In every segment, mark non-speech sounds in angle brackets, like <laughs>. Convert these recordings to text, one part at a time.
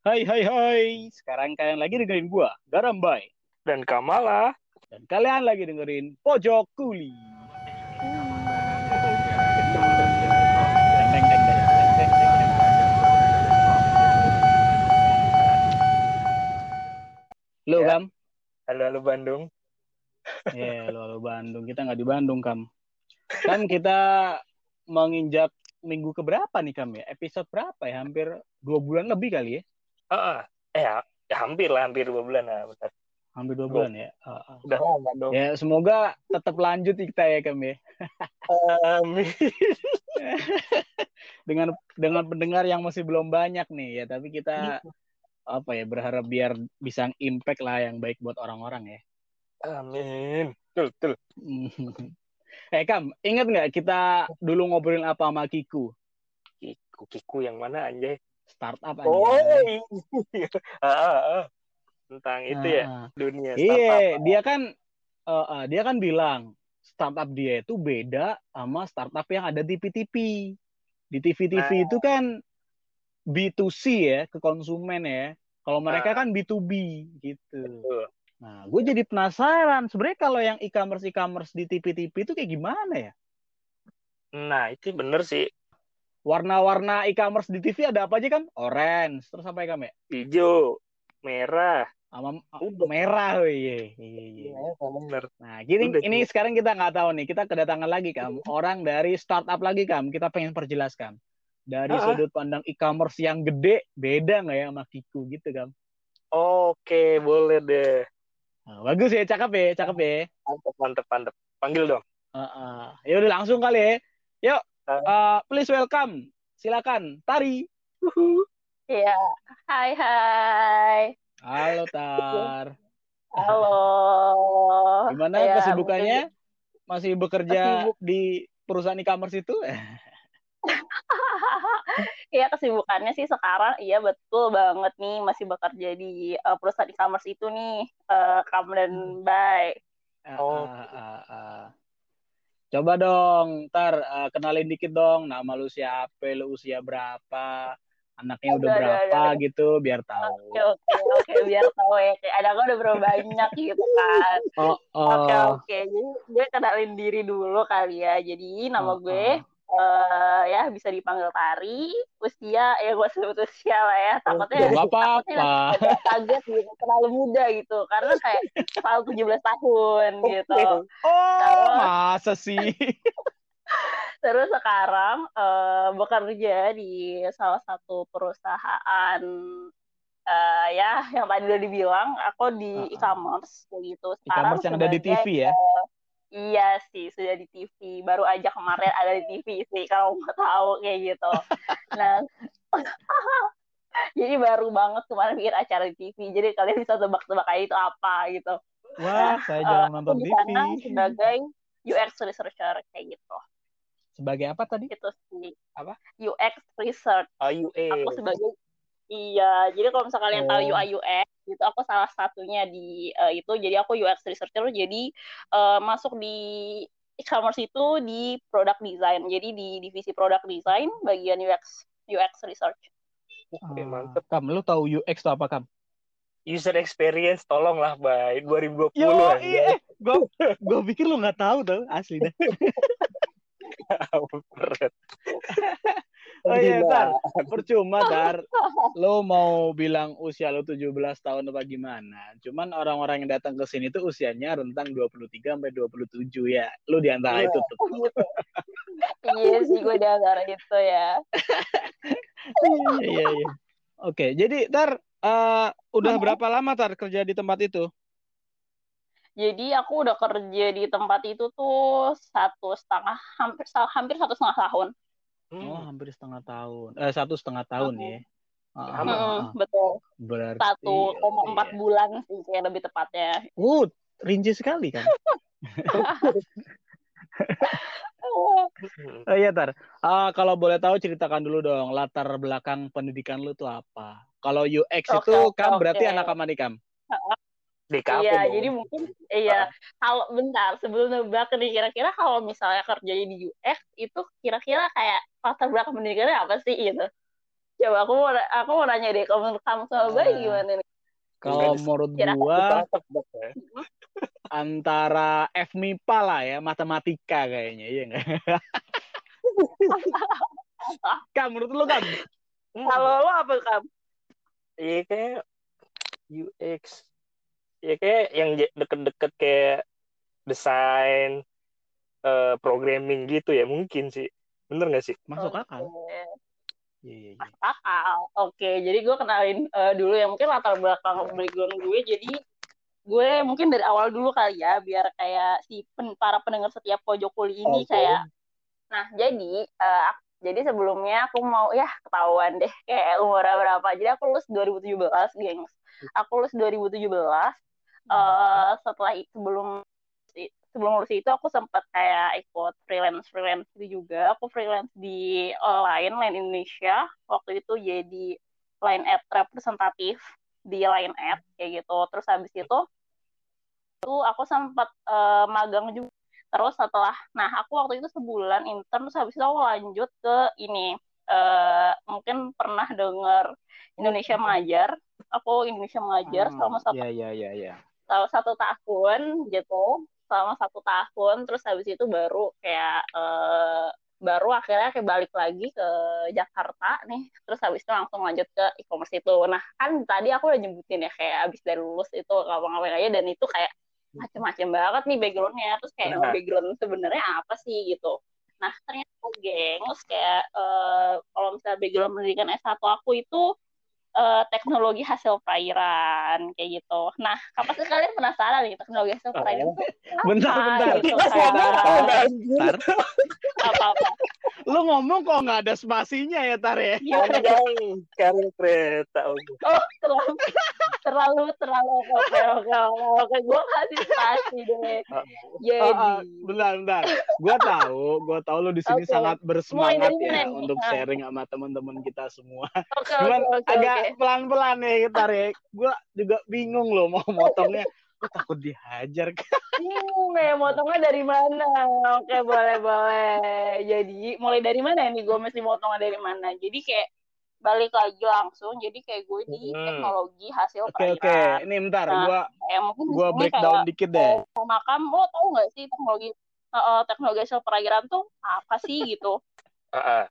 Hai hai hai, sekarang kalian lagi dengerin gua, Garambai. Dan Kamala. Dan kalian lagi dengerin Pojok Kuli. Lu Ya. Kam? Halo, halo Bandung. Ya, lu lu Bandung. Kita nggak di Bandung Kam. Kan kita menginjak minggu keberapa nih Kam ya? Episode berapa ya? Hampir dua bulan lebih kali ya? Ah. eh ya, ya hampir lah, hampir dua bulan lah. Bentar. Hampir dua bulan ya? Ah, ah. Udah lama dong. Ya, semoga tetap lanjut kita ya Kam ya. Amin. <laughs> dengan dengan pendengar yang masih belum banyak nih ya tapi kita apa ya berharap biar bisa impact lah yang baik buat orang-orang ya Amin. Betul, betul. <laughs> eh Kam ingat nggak kita dulu ngobrolin apa sama Kiku Kiku, Kiku yang mana anjay? Startup aja Oh, <laughs> iya. Tentang itu ya, Nah, dunia iya startup. dia kan eh, eh, dia kan bilang startup dia itu beda sama startup yang ada di TV-TV di TV-TV Nah. itu kan B2C ya ke konsumen ya kalau mereka Nah. kan B2B gitu Betul. Nah, gue jadi penasaran. Sebenarnya kalau yang e-commerce e-commerce di TV-TV itu kayak gimana ya? Nah, itu bener sih. Warna-warna e-commerce di TV ada apa aja kan? Orange, terus apa ya kamu ya? Hijau, merah. Sama merah, oh iya. iya, iya. Iya, bener. Nah, gini, Udah, ini sekarang kita nggak tahu nih. Kita kedatangan lagi kam, orang dari startup lagi kam. Kita pengen perjelaskan dari Ah. sudut pandang e-commerce yang gede, beda nggak ya sama Kiku gitu kam? Oke, boleh deh. Nah, bagus ya, cakep ya, cakep ya. Mantep, mantep, mantep. Panggil dong. Heeh. Ya udah langsung kali ya. Yuk, Ah. Uh, please welcome. Silakan, Tari. Iya, hai hai, Halo Tar. halo. Gimana Ya, kesibukannya? Masih bekerja Kesibuk. di perusahaan e-commerce itu? <laughs> Iya kesibukannya sih sekarang iya betul banget nih masih bekerja di eh, perusahaan e-commerce itu nih eh, Kam dan Bay. Ah, Oh. ah, ah, ah. Coba dong, Tar, ah, kenalin dikit dong. Nama lu siapa, lu usia berapa, anaknya udah aduh, berapa aduh. gitu, biar tahu. Oke oke oke biar tahu ya kayak ada udah berapa banyak gitu kan. Oh, Oke oh. oke jadi gue kenalin diri dulu kali ya. Jadi nama Oh, gue eh, ya bisa dipanggil Tari. Usia ya gue sebut usia lah ya. Takutnya Ya, nggak apa-apa. agak kaget gitu terlalu muda gitu karena kayak selalu 17 tahun gitu Oh, masa sih? <laughs> terus sekarang eh, bekerja di salah satu perusahaan eh, ya yang tadi udah dibilang aku di Uh-uh. e-commerce kayak gitu sekarang E-commerce yang ada di TV ya? Iya sih sudah di TV baru aja kemarin ada di TV sih kalau mau tahu kayak gitu nah <laughs> jadi baru banget kemarin bikin acara di TV jadi kalian bisa tebak-tebak aja itu apa gitu Wah, saya Eh, jarang aku nonton TV. sebagai UX researcher kayak gitu Sebagai apa tadi? itu sih Apa? UX research AUE. aku sebagai iya jadi kalau misalnya kalian tahu Oh. UI UX itu aku salah satunya di eh, itu jadi aku UX researcher jadi eh, masuk di e-commerce itu di product design jadi di divisi product design bagian UX UX research Oke, Ah, mantep. Kam, lu tahu UX itu apa, Kam? User experience, tolonglah, Bay. 2020 Yo, iya, gue gue pikir lu nggak tahu tuh asli dah. <laughs> Oh iya. Tar. Percuma, <laughs> Tar. Lo mau bilang usia lo 17 tahun apa gimana. Cuman orang-orang yang datang ke sini tuh usianya rentang 23 sampai 27 ya. Lo di antara Iya. itu tuh. <laughs> iya sih gue di antara itu ya <laughs> Iya, iya. Oke, jadi Tar eh, udah berapa lama Tar kerja di tempat itu? Jadi aku udah kerja di tempat itu tuh satu setengah hampir hampir satu setengah tahun. Hmm. Oh, hampir setengah tahun. Eh, satu setengah tahun ya. Ah, ah, Sama. ah, Hmm, ah. betul. Berarti Satu koma empat iya. bulan sih kayak lebih tepatnya. Uh, rinci sekali kan. Hmm. <laughs> Oh iya Tar, Ah, kalau boleh tahu ceritakan dulu dong latar belakang pendidikan lu tuh apa? Kalau UX Oke, itu Kam oke. berarti anak apa nih Kam? DKP Iya, dong. jadi mungkin iya. Kalau bentar sebelum nebak nih kira-kira kalau misalnya kerjanya di UX itu kira-kira kayak latar belakang pendidikannya apa sih gitu? Coba aku mau aku mau nanya deh kalau menurut kamu sama Bay Ah. gimana nih? Kalau menurut gua ya. antara FMIPA lah ya, matematika kayaknya, iya nggak? <laughs> Kam, menurut lu kan? Hmm. Kalau lo apa kamu? Iya kayak UX. Ya kayak yang deket-deket kayak desain, eh, programming gitu ya mungkin sih. Bener nggak sih? Masuk akal. Iya, iya, iya. Masuk akal. Oke, jadi gue kenalin eh, dulu ya mungkin latar belakang background gue. Jadi gue mungkin dari awal dulu kali ya, biar kayak si pen- para pendengar setiap pojok kuli ini Oke. kayak. Nah, jadi eh, ak- jadi sebelumnya aku mau ya ketahuan deh kayak umur berapa. Jadi aku lulus 2017, gengs. Aku lulus 2017. eh setelah i- sebelum sebelum lulus itu aku sempat kayak ikut freelance freelance gitu juga. Aku freelance di Line Line Indonesia. Waktu itu jadi line ad representatif di line ad kayak gitu. Terus habis itu itu aku sempat eh, magang juga. Terus setelah nah aku waktu itu sebulan intern terus habis itu aku lanjut ke ini eh, mungkin pernah dengar Indonesia Mengajar. Aku Indonesia Mengajar Hmm, selama satu iya, iya, iya. selama satu tahun gitu selama satu tahun terus habis itu baru kayak eh, baru akhirnya kayak balik lagi ke Jakarta nih terus habis itu langsung lanjut ke e-commerce itu. Nah kan tadi aku udah nyebutin ya kayak habis dari lulus itu ngapa-ngapain aja dan itu kayak macem-macem banget nih backgroundnya. Terus kayak Nah. background sebenarnya apa sih gitu. Nah ternyata gengs kayak eh, kalau misalnya background pendidikan S1 aku itu eh, teknologi hasil perairan kayak gitu. Nah, apa sih kalian penasaran nih teknologi hasil perairan itu apa? Bentar, bentar. Gitu, Bentar, kan? Tar, Apa-apa. lu ngomong kok nggak ada spasinya ya, Tar ya? Panjang karir kereta. Oh, terlalu terlalu terlalu oke oke oke oke gue kasih spasi deh. Ah, Jadi ah, bentar, bentar. Gua tahu, gua tahu lu di sini Oke. sangat bersemangat ya untuk sharing sama teman-teman kita semua. oke Cuman oke oke agak oke. pelan-pelan ya, Tar ya. Gua juga bingung loh mau motongnya. Gua takut dihajar. Bingung ya motongnya dari mana? Oke boleh boleh. Jadi mulai dari mana nih? Gue mesti motongnya dari mana? Jadi kayak balik lagi langsung. Jadi kayak gue di Hmm. teknologi hasil Oke, oke. perairan. Ini bentar, Nah, gua sini breakdown kayak dikit deh. sama kamu lo tau nggak sih teknologi eh, teknologi hasil perairan tuh apa sih gitu? <laughs> Ah.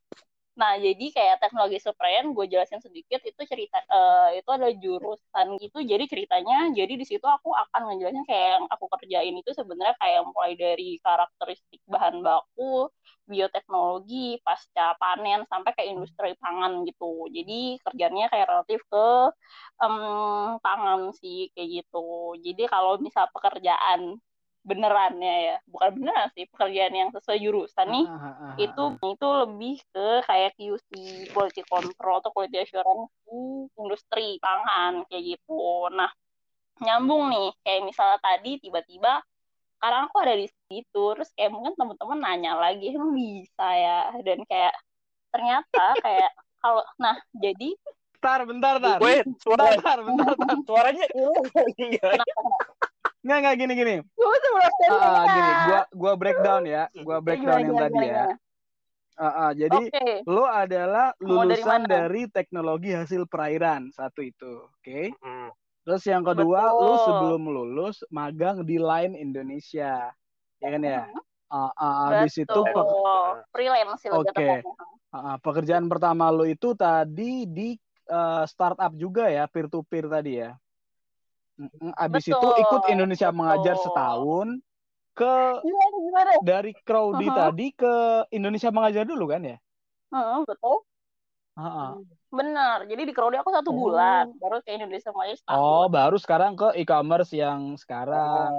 Nah, jadi kayak teknologi perairan gue jelasin sedikit itu cerita eh, itu ada jurusan gitu. Jadi ceritanya jadi di situ aku akan ngejelasin kayak yang aku kerjain itu sebenarnya kayak mulai dari karakteristik bahan baku, bioteknologi, pasca panen sampai ke industri pangan gitu. Jadi kerjanya kayak relatif ke em, pangan sih kayak gitu. Jadi kalau misal pekerjaan benerannya ya, bukan beneran sih, pekerjaan yang sesuai jurusan nih Ah, ah, ah, itu ah. itu lebih ke kayak QC quality control atau quality assurance di industri pangan kayak gitu. Nah, nyambung nih kayak misalnya tadi tiba-tiba sekarang aku ada di situ terus kayak mungkin teman-teman nanya lagi emang bisa ya dan kayak ternyata kayak kalau nah jadi Tar, bentar, tar. Wait, Bentar, suara, tar, bentar, tar. suaranya Iya. Nggak, nggak, gini, gini. gue belum Ah, gini, gua gua breakdown ya. Gua breakdown yang tadi ya. Ah, ah, jadi Oke, lo adalah dari lulusan mana? dari teknologi hasil perairan satu itu, oke? Hmm. Terus yang kedua, Betul. lo sebelum lulus magang di Line Indonesia, ya kan ya? Ah, ah, habis itu betul. pe- freelance Oke. ah, ah, pekerjaan pertama lo itu tadi di eh, startup juga ya, peer to peer tadi ya. Mm, Habis itu Betul, ikut Indonesia mengajar betul. setahun ke Gimana gimana? dari Crowdy Uh-huh. tadi ke Indonesia mengajar dulu kan ya? Betul. Benar. Jadi di Crowdy aku satu Oh. bulan, baru ke Indonesia setahun. Oh, baru sekarang ke e-commerce yang sekarang.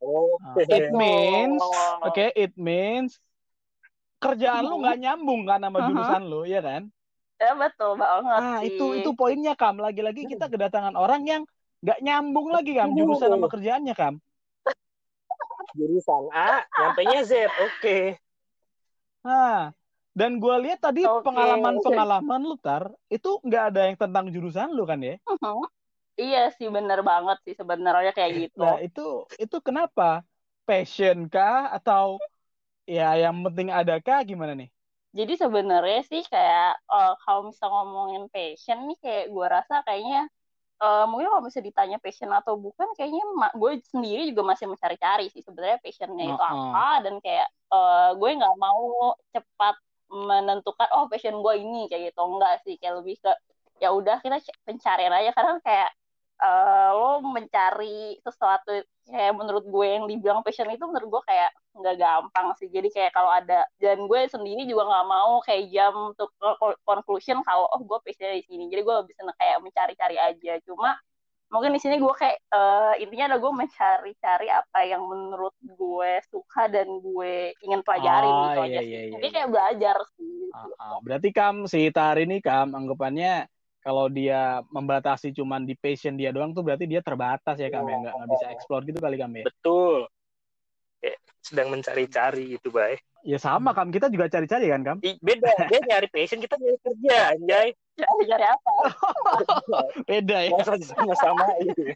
Oh, oke. it means, Oh. oke, it means kerjaan lu nggak nyambung kan sama Mhm. jurusan lu, ya kan? Ya betul banget Nah, sih. itu itu poinnya Kam. Lagi-lagi kita kedatangan orang yang nggak nyambung lagi Kam jurusan sama kerjaannya Kam. <laughs> Jurusan A, nyampainya Z. Oke. Nah, dan gua lihat tadi Oke. pengalaman-pengalaman lu tar itu nggak ada yang tentang jurusan lu kan ya? Mhm. Iya sih bener banget sih sebenarnya kayak gitu. Nah, itu itu kenapa? Passion kah atau ya yang penting ada kah gimana nih? jadi sebenarnya sih kayak uh, kalau misal ngomongin passion nih kayak gue rasa kayaknya uh, mungkin kalau bisa ditanya passion atau bukan kayaknya gue sendiri juga masih mencari-cari sih sebenarnya passionnya itu uh -uh. apa. Dan kayak uh, gue nggak mau cepat menentukan oh passion gue ini kayak gitu. Enggak sih kayak lebih ke ya udah kita pencarian aja. Karena kayak uh, lo mencari sesuatu kayak menurut gue yang dibilang passion itu menurut gue kayak nggak gampang sih. Jadi kayak kalau ada dan gue sendiri juga nggak mau kayak jam untuk conclusion kalau oh gue passionnya di sini. Jadi gue bisa kayak mencari-cari aja. Cuma mungkin di sini gue kayak uh, intinya ada gue mencari-cari apa yang menurut gue suka dan gue ingin pelajari oh, gitu iya, aja sih. iya, jadi iya. kayak belajar sih uh, uh. berarti kam si Tari ini kam anggapannya kalau dia membatasi cuman di passion dia doang tuh berarti dia terbatas ya kami ya? Nggak nggak bisa explore gitu kali kami ya? betul. Ya, sedang mencari-cari gitu bay. Ya sama kam kita juga cari-cari kan kam beda. Dia nyari passion kita nyari kerja anjay. Cari cari apa? <laughs> Beda ya? Sama-sama gitu <laughs>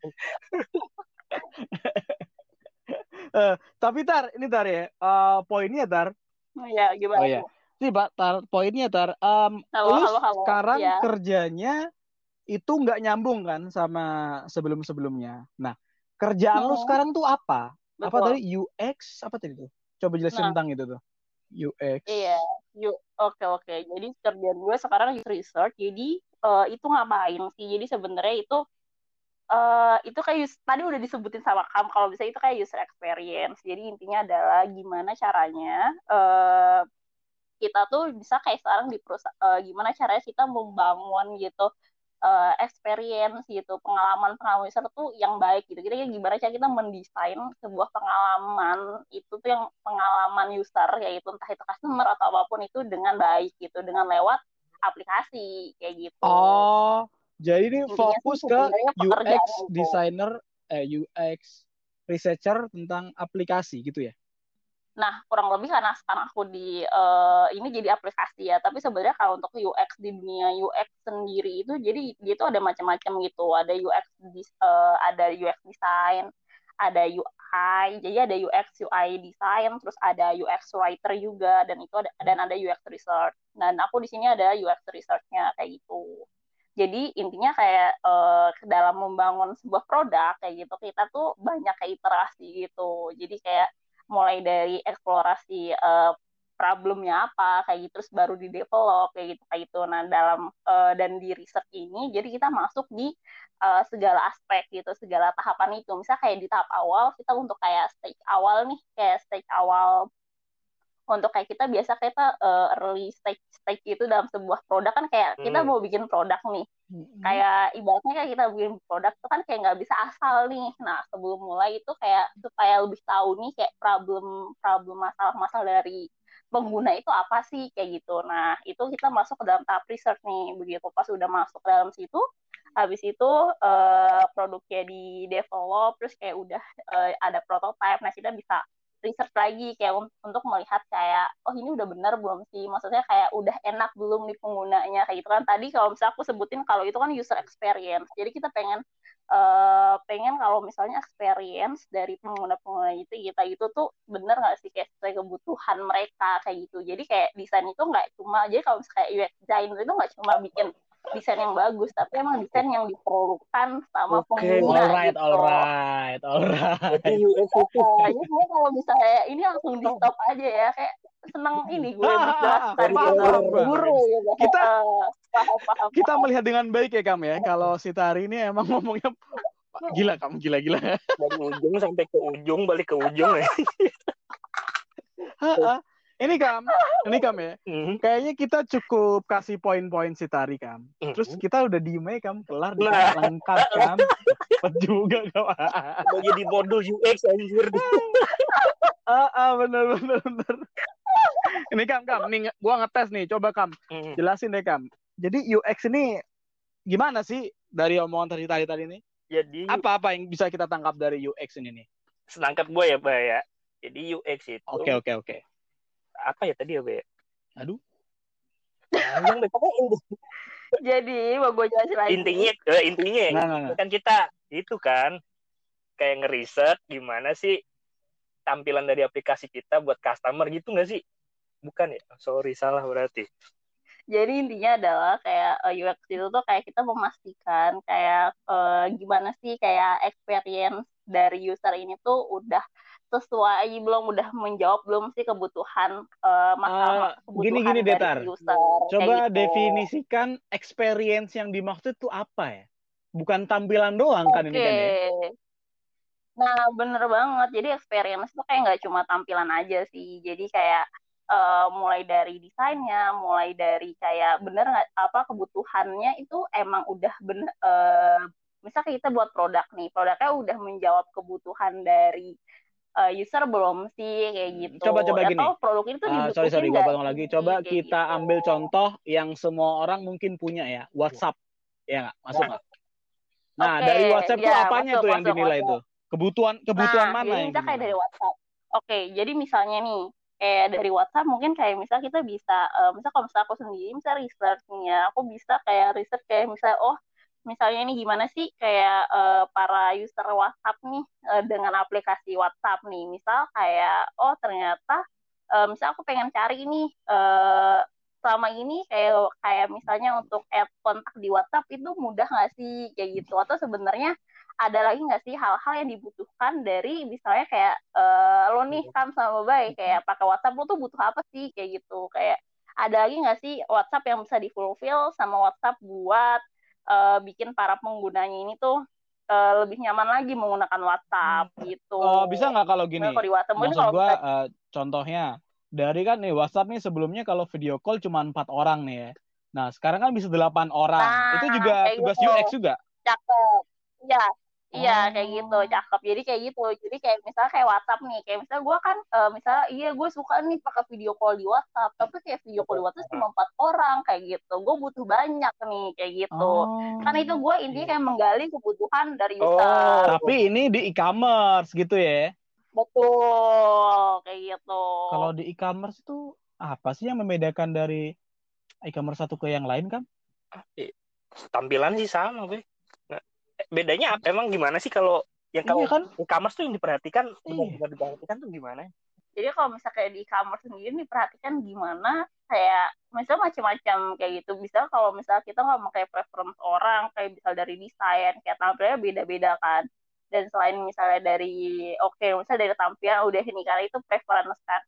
uh, tapi tar ini tar ya? Uh, poinnya tar. Oh, ya gimana? Oh, ya nih Pak, tar, poinnya tar. Um, halo, lu halo, halo. sekarang ya. kerjanya itu nggak nyambung kan sama sebelum-sebelumnya. Nah, kerjaan lu sekarang tuh apa? Betul. Apa tadi UX apa tadi tuh? Coba jelasin nah. tentang itu tuh. UX. Iya, U oke oke. Jadi kerjaan gue sekarang research. Jadi uh, itu ngapain sih? Jadi sebenarnya itu uh, itu kayak tadi udah disebutin sama kamu kalau bisa itu kayak user experience. Jadi intinya adalah gimana caranya uh, kita tuh bisa kayak sekarang di perusahaan uh, gimana caranya kita membangun gitu uh, experience gitu pengalaman pengalaman user tuh yang baik gitu. Kita gimana cara kita mendesain sebuah pengalaman itu tuh yang pengalaman user yaitu entah itu customer atau apa pun itu dengan baik gitu dengan lewat aplikasi kayak gitu. Oh jadi ini fokus ke UX designer eh UX researcher tentang aplikasi gitu ya Nah, kurang lebih karena sekarang aku di uh, ini jadi aplikasi ya, tapi sebenarnya kalau untuk UX di dunia UX sendiri itu jadi dia itu ada macam-macam gitu. Ada UX uh, ada UX design, ada UI, jadi ada UX UI design, terus ada UX writer juga dan itu ada dan ada UX research. Dan aku di sini ada UX researchnya kayak gitu. Jadi intinya kayak uh, dalam membangun sebuah produk kayak gitu kita tuh banyak kayak iterasi gitu. Jadi kayak mulai dari eksplorasi uh, problemnya apa kayak gitu terus baru di develop kayak gitu kayak gitu. Nah dalam uh, dan di research ini jadi kita masuk di uh, segala aspek gitu segala tahapan itu. Misal kayak di tahap awal kita untuk kayak stage awal nih kayak stage awal untuk kayak kita biasa kita uh, early stage stage itu dalam sebuah produk kan kayak hmm. kita mau bikin produk nih. Hmm. kayak ibaratnya kayak kita bikin produk itu kan kayak nggak bisa asal nih. Nah sebelum mulai itu kayak supaya lebih tahu nih kayak problem problem masalah-masalah dari pengguna itu apa sih kayak gitu. Nah itu kita masuk ke dalam tahap research nih. Begitu pas udah masuk ke dalam situ habis itu uh, produknya di develop terus kayak udah uh, ada prototype nah kita bisa research lagi kayak un untuk melihat kayak oh ini udah benar belum sih? Maksudnya kayak udah enak belum nih penggunanya? Kayak gitu kan. Tadi kalau misalnya aku sebutin kalau itu kan user experience. Jadi kita pengen uh, pengen kalau misalnya experience dari pengguna-pengguna itu kita itu tuh bener nggak sih? Kayak sesuai kebutuhan mereka kayak gitu. Jadi kayak desain itu nggak cuma jadi kalau misalnya UX designer itu nggak cuma bikin desain yang bagus tapi emang desain yang diperlukan sama okay. pengguna alright, gitu. alright, alright. Itu. Kayaknya gue kalau misalnya ini langsung di stop aja ya kayak seneng ini gue <laughs> menjelaskan guru gitu. Kita uh, paham, paham, kita paham. melihat dengan baik ya kamu ya. Kalau si Tari ini emang ngomongnya gila kamu gila gila. Dari ujung sampai ke ujung balik ke ujung ya. <laughs> ini kam, ini kam ya. Mm. Kayaknya kita cukup kasih poin-poin si Tari kam. Mm. Terus kita udah diem aja kam, kelar nah. lengkap kam. Cepet juga kam. Mau jadi modul UX anjir. <laughs> ah, ah bener bener bener. ini kam kam, nih gua ngetes nih, coba kam, mm. jelasin deh kam. Jadi UX ini gimana sih dari omongan tadi tadi tadi ini? Jadi apa apa yang bisa kita tangkap dari UX ini nih? Senangkap gue ya, Pak ya. Jadi UX itu. Oke okay, oke okay, oke. Okay apa ya tadi ya be? Aduh. Jadi mau gue jelasin lagi? Intinya uh, intinya nah, nah, nah. kan kita itu kan kayak ngeriset gimana sih tampilan dari aplikasi kita buat customer gitu nggak sih? Bukan ya? Sorry salah berarti. Jadi intinya adalah kayak uh, eh, UX itu tuh kayak kita memastikan kayak uh, gimana sih kayak experience dari user ini tuh udah sesuai belum udah menjawab belum sih kebutuhan uh, masalah uh, kebutuhan gini gini Detar. user, coba gitu. definisikan experience yang dimaksud tuh apa ya? Bukan tampilan doang okay. kan ini kan ya? Nah bener banget. Jadi experience tuh kayak nggak cuma tampilan aja sih. Jadi kayak uh, mulai dari desainnya mulai dari kayak bener nggak apa kebutuhannya itu emang udah bener uh, misalnya kita buat produk nih produknya udah menjawab kebutuhan dari uh, user belum sih kayak hmm, gitu. Coba coba gini. Atau produk itu uh, sorry sorry gue potong lagi. Coba kita gitu. ambil contoh yang semua orang mungkin punya ya, WhatsApp. Ya nggak? Masuk nggak? Nah, okay. dari WhatsApp ya, tuh apanya masuk, tuh yang dinilai itu? Kebutuhan kebutuhan nah, mana yang kita kayak dari WhatsApp. Oke, okay, jadi misalnya nih kayak dari WhatsApp mungkin kayak misal kita bisa uh, misal kalau misal aku sendiri misal researchnya aku bisa kayak research kayak misal oh misalnya ini gimana sih kayak uh, para user WhatsApp nih uh, dengan aplikasi WhatsApp nih? Misal kayak oh ternyata uh, misal aku pengen cari ini uh, selama ini kayak kayak misalnya untuk add kontak di WhatsApp itu mudah nggak sih? Kayak gitu. Atau sebenarnya ada lagi nggak sih hal-hal yang dibutuhkan dari misalnya kayak uh, lo nih kan sama baik kayak pakai WhatsApp lo tuh butuh apa sih? Kayak gitu. Kayak ada lagi nggak sih WhatsApp yang bisa di fulfill sama WhatsApp buat uh, bikin para penggunanya ini tuh uh, lebih nyaman lagi menggunakan WhatsApp hmm. gitu. Uh, bisa nggak kalau gini? Nah, kalau di WhatsApp maksud kalau gua uh, contohnya dari kan nih WhatsApp nih sebelumnya kalau video call cuma empat orang nih ya. Nah sekarang kan bisa delapan orang. Nah, itu juga tugas gitu. UX juga. Cakep. Iya, Iya oh. kayak gitu cakep. Jadi kayak gitu. Jadi kayak misalnya kayak WhatsApp nih kayak misalnya gue kan uh, misalnya iya gue suka nih pakai video call di WhatsApp tapi kayak video call di WhatsApp cuma empat orang kayak gitu. Gue butuh banyak nih kayak gitu. Oh. kan itu gue intinya kayak menggali kebutuhan dari oh, user. oh, tapi ini di e-commerce gitu ya? Betul kayak gitu. Kalau di e-commerce itu apa sih yang membedakan dari e-commerce satu ke yang lain kan tampilan sih sama be bedanya apa? Emang gimana sih kalau yang kalau iya kan? e-commerce tuh yang diperhatikan iya. benar diperhatikan tuh gimana? Jadi kalau misalnya kayak di e-commerce sendiri diperhatikan gimana kayak misalnya macam-macam kayak gitu. Bisa kalau misalnya kita nggak pakai preference orang kayak misal dari desain kayak tampilnya beda-beda kan. Dan selain misalnya dari oke okay, misalnya dari tampilan udah ini karena itu preference kan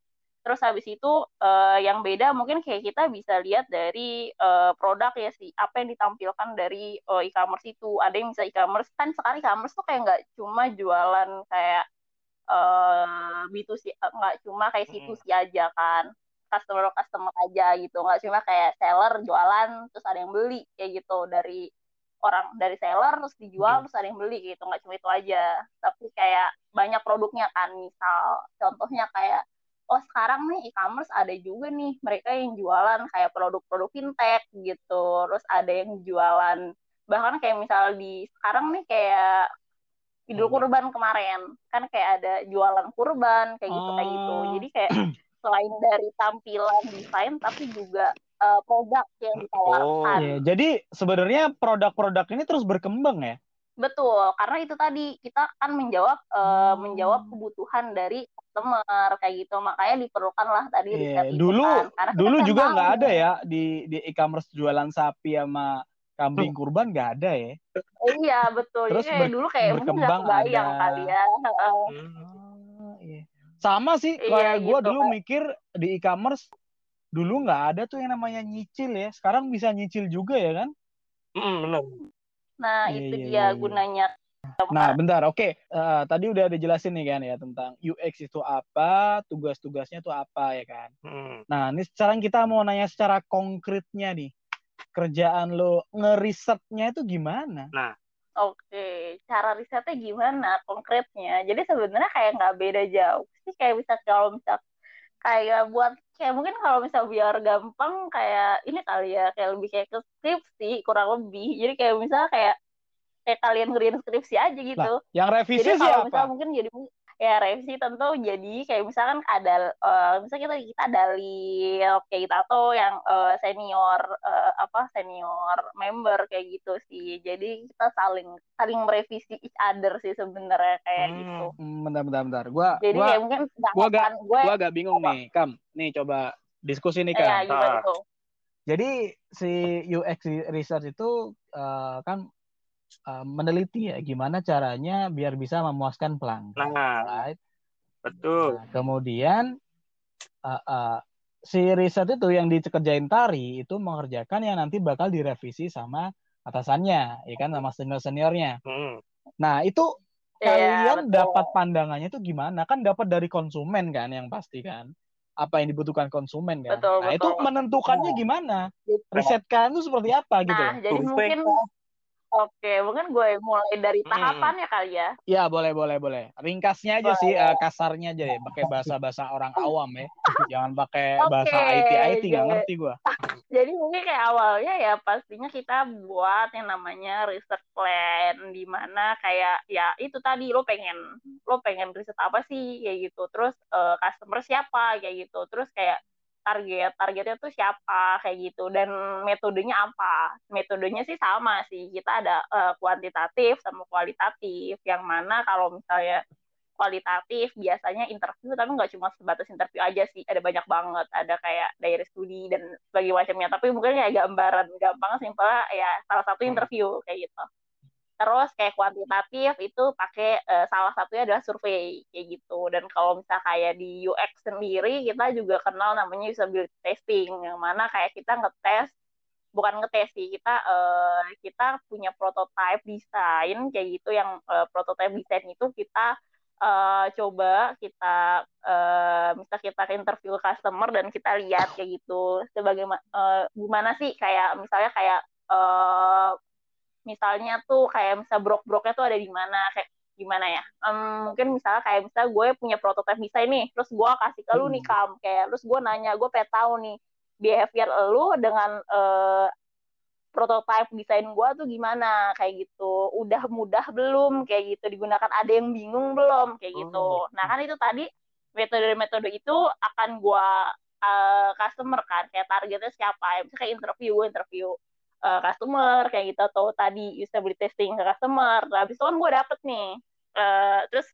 Terus habis itu uh, yang beda mungkin kayak kita bisa lihat dari uh, produk ya sih, apa yang ditampilkan dari uh, e-commerce itu. Ada yang bisa e-commerce kan sekarang e-commerce tuh kayak nggak cuma jualan kayak uh, B2C, nggak cuma kayak C2C aja kan, customer customer aja gitu, nggak cuma kayak seller jualan terus ada yang beli kayak gitu. Dari orang dari seller terus dijual terus ada yang beli gitu. Nggak cuma itu aja. Tapi kayak banyak produknya kan misal. Contohnya kayak oh sekarang nih e-commerce ada juga nih mereka yang jualan kayak produk-produk fintech gitu terus ada yang jualan bahkan kayak misal di sekarang nih kayak Idul hmm. Kurban kemarin kan kayak ada jualan kurban kayak gitu kayak gitu oh. jadi kayak <clears throat> selain dari tampilan desain tapi juga uh, produk yang ditawarkan. Oh, iya. Jadi sebenarnya produk-produk ini terus berkembang ya? Betul, karena itu tadi kita akan menjawab uh, menjawab kebutuhan dari customer kayak gitu, makanya diperlukanlah tadi yeah. riset dulu, kan. Karena dulu juga nggak ada ya di di e-commerce jualan sapi sama kambing kurban nggak ada ya? Iya betul. Terus Jadi, ber, dulu kayak kebayang ada. kali ya. Hmm, iya. Sama sih iya, kayak gue gitu, dulu kan. mikir di e-commerce dulu nggak ada tuh yang namanya nyicil ya. Sekarang bisa nyicil juga ya kan? Mm, benar. Nah, yeah, itu yeah, dia yeah, iya. gunanya. Nah, bentar. Oke, okay. uh, eh, tadi udah dijelasin nih kan ya tentang UX itu apa, tugas-tugasnya itu apa ya kan. Hmm. Nah, ini sekarang kita mau nanya secara konkretnya nih. Kerjaan lo ngerisetnya itu gimana? Nah, Oke, okay. cara risetnya gimana konkretnya? Jadi sebenarnya kayak nggak beda jauh sih. Kayak bisa kalau misal kayak buat kayak mungkin kalau misal biar gampang kayak ini kali ya kayak lebih kayak ke skripsi kurang lebih. Jadi kayak misalnya kayak kayak kalian ngerjain skripsi aja gitu. nah, yang revisi jadi kalau misal mungkin jadi ya revisi tentu jadi kayak misalkan ada uh, misalnya kita kita dalil kayak gitu atau yang uh, senior uh, apa senior member kayak gitu sih jadi kita saling saling merevisi each other sih sebenarnya kayak hmm, gitu hmm, bentar bentar bentar gua jadi gua, kayak mungkin gua agak gue, gua agak bingung apa? nih kam nih coba diskusi nih kan. Ya, ah. Jadi si UX research itu uh, kan uh, meneliti ya gimana caranya biar bisa memuaskan pelanggan. Nah, right? betul. Nah, kemudian uh, uh, si riset itu yang dikerjain Tari itu mengerjakan yang nanti bakal direvisi sama atasannya, ya kan sama senior seniornya. Hmm. Nah itu iya, kalian ya, dapat pandangannya itu gimana? Kan dapat dari konsumen kan yang pasti kan apa yang dibutuhkan konsumen kan. Betul, nah, betul. itu menentukannya nah. gimana? Riset kalian itu seperti apa gitu. Nah, jadi mungkin Oke, mungkin gue mulai dari hmm. tahapan hmm. ya kali ya. Iya, boleh, boleh, boleh. Ringkasnya aja boleh. sih, uh, kasarnya aja deh. Pakai bahasa-bahasa orang <laughs> awam ya. Jangan pakai okay, bahasa IT-IT, nggak ngerti gue. <laughs> Jadi mungkin kayak awalnya ya pastinya kita buat yang namanya research plan. di mana kayak ya itu tadi lo pengen lo pengen riset apa sih kayak gitu. Terus uh, customer siapa kayak gitu. Terus kayak target targetnya tuh siapa kayak gitu. Dan metodenya apa? Metodenya sih sama sih. Kita ada uh, kuantitatif sama kualitatif. Yang mana kalau misalnya kualitatif biasanya interview tapi nggak cuma sebatas interview aja sih. Ada banyak banget. Ada kayak diary study dan sebagainya macamnya. Tapi mungkin kayak gambaran gampang simpel ya salah satu hmm. interview kayak gitu terus kayak kuantitatif itu pakai uh, salah satunya adalah survei kayak gitu. Dan kalau misalnya kayak di UX sendiri kita juga kenal namanya usability testing yang mana kayak kita ngetes bukan ngetes sih kita uh, kita punya prototype desain kayak gitu yang uh, prototype desain itu kita uh, coba kita uh, misal kita interview customer dan kita lihat kayak gitu. Sebagai uh, gimana sih kayak misalnya kayak uh, misalnya tuh kayak misal brok-broknya tuh ada di mana kayak gimana ya? Um, mungkin misalnya kayak misal gue punya prototipe desain nih terus gue kasih ke lu nih hmm. kam. Kayak terus gue nanya gue pengen tahu nih behavior lu dengan uh, prototipe desain gue tuh gimana? Kayak gitu. Udah mudah belum? Kayak gitu. Digunakan ada yang bingung belum? Kayak gitu. oh. nah kan itu tadi metode-metode itu akan gue uh, customer kan kayak targetnya siapa ya? Misalnya kayak interview gue interview uh, customer kayak gitu atau tadi usability testing ke customer. Nah, habis itu kan gue dapet nih uh, terus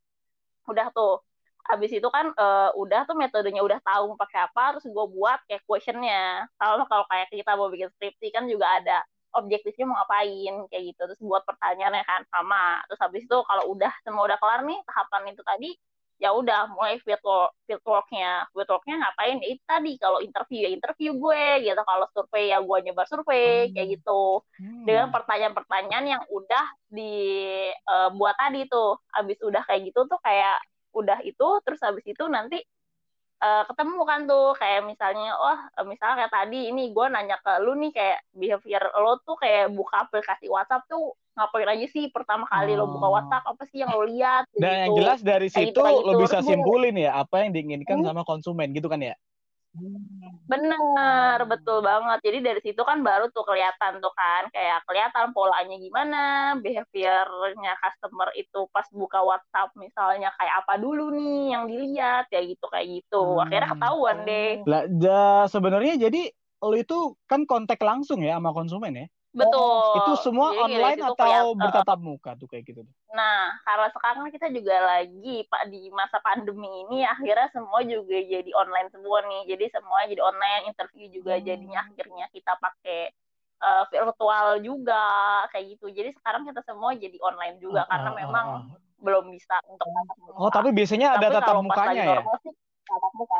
udah tuh. Habis itu kan uh, udah tuh metodenya udah tahu pakai apa terus gue buat kayak questionnya. Kalau kalau kayak kita mau bikin skripsi kan juga ada objektifnya mau ngapain kayak gitu. Terus buat pertanyaannya kan sama. Terus habis itu kalau udah semua udah kelar nih tahapan itu tadi ya udah mulai worknya field worknya ngapain ya itu tadi kalau interview ya interview gue gitu kalau survei ya gue nyebar survei hmm. kayak gitu hmm. dengan pertanyaan-pertanyaan yang udah dibuat eh, uh, tadi tuh abis udah kayak gitu tuh kayak udah itu terus habis itu nanti uh, ketemu kan tuh kayak misalnya oh misalnya kayak tadi ini gue nanya ke lu nih kayak behavior lo tuh kayak buka aplikasi WhatsApp tuh ngapain aja sih pertama kali oh. lo buka oh. WhatsApp apa sih yang lo lihat dan gitu. yang jelas dari situ gitu, lo gitu. bisa simpulin ya apa yang diinginkan hmm. sama konsumen gitu kan ya Bener, betul banget. Jadi dari situ kan baru tuh kelihatan tuh kan, kayak kelihatan polanya gimana, behaviornya customer itu pas buka WhatsApp misalnya kayak apa dulu nih yang dilihat, kayak gitu kayak gitu. Akhirnya hmm. ketahuan deh. Lah, sebenarnya jadi lo itu kan kontak langsung ya sama konsumen ya? Betul. Itu semua Jadi online atau kelihatan. bertatap muka tuh kayak gitu? Nah, karena sekarang kita juga lagi Pak di masa pandemi ini akhirnya semua juga jadi online semua nih. Jadi semua jadi online, interview juga hmm. jadinya akhirnya kita pakai uh, virtual juga kayak gitu. Jadi sekarang kita semua jadi online juga uh, karena uh, memang uh, belum bisa untuk tatap muka. Oh, tapi biasanya ada tatap mukanya ya? tatap muka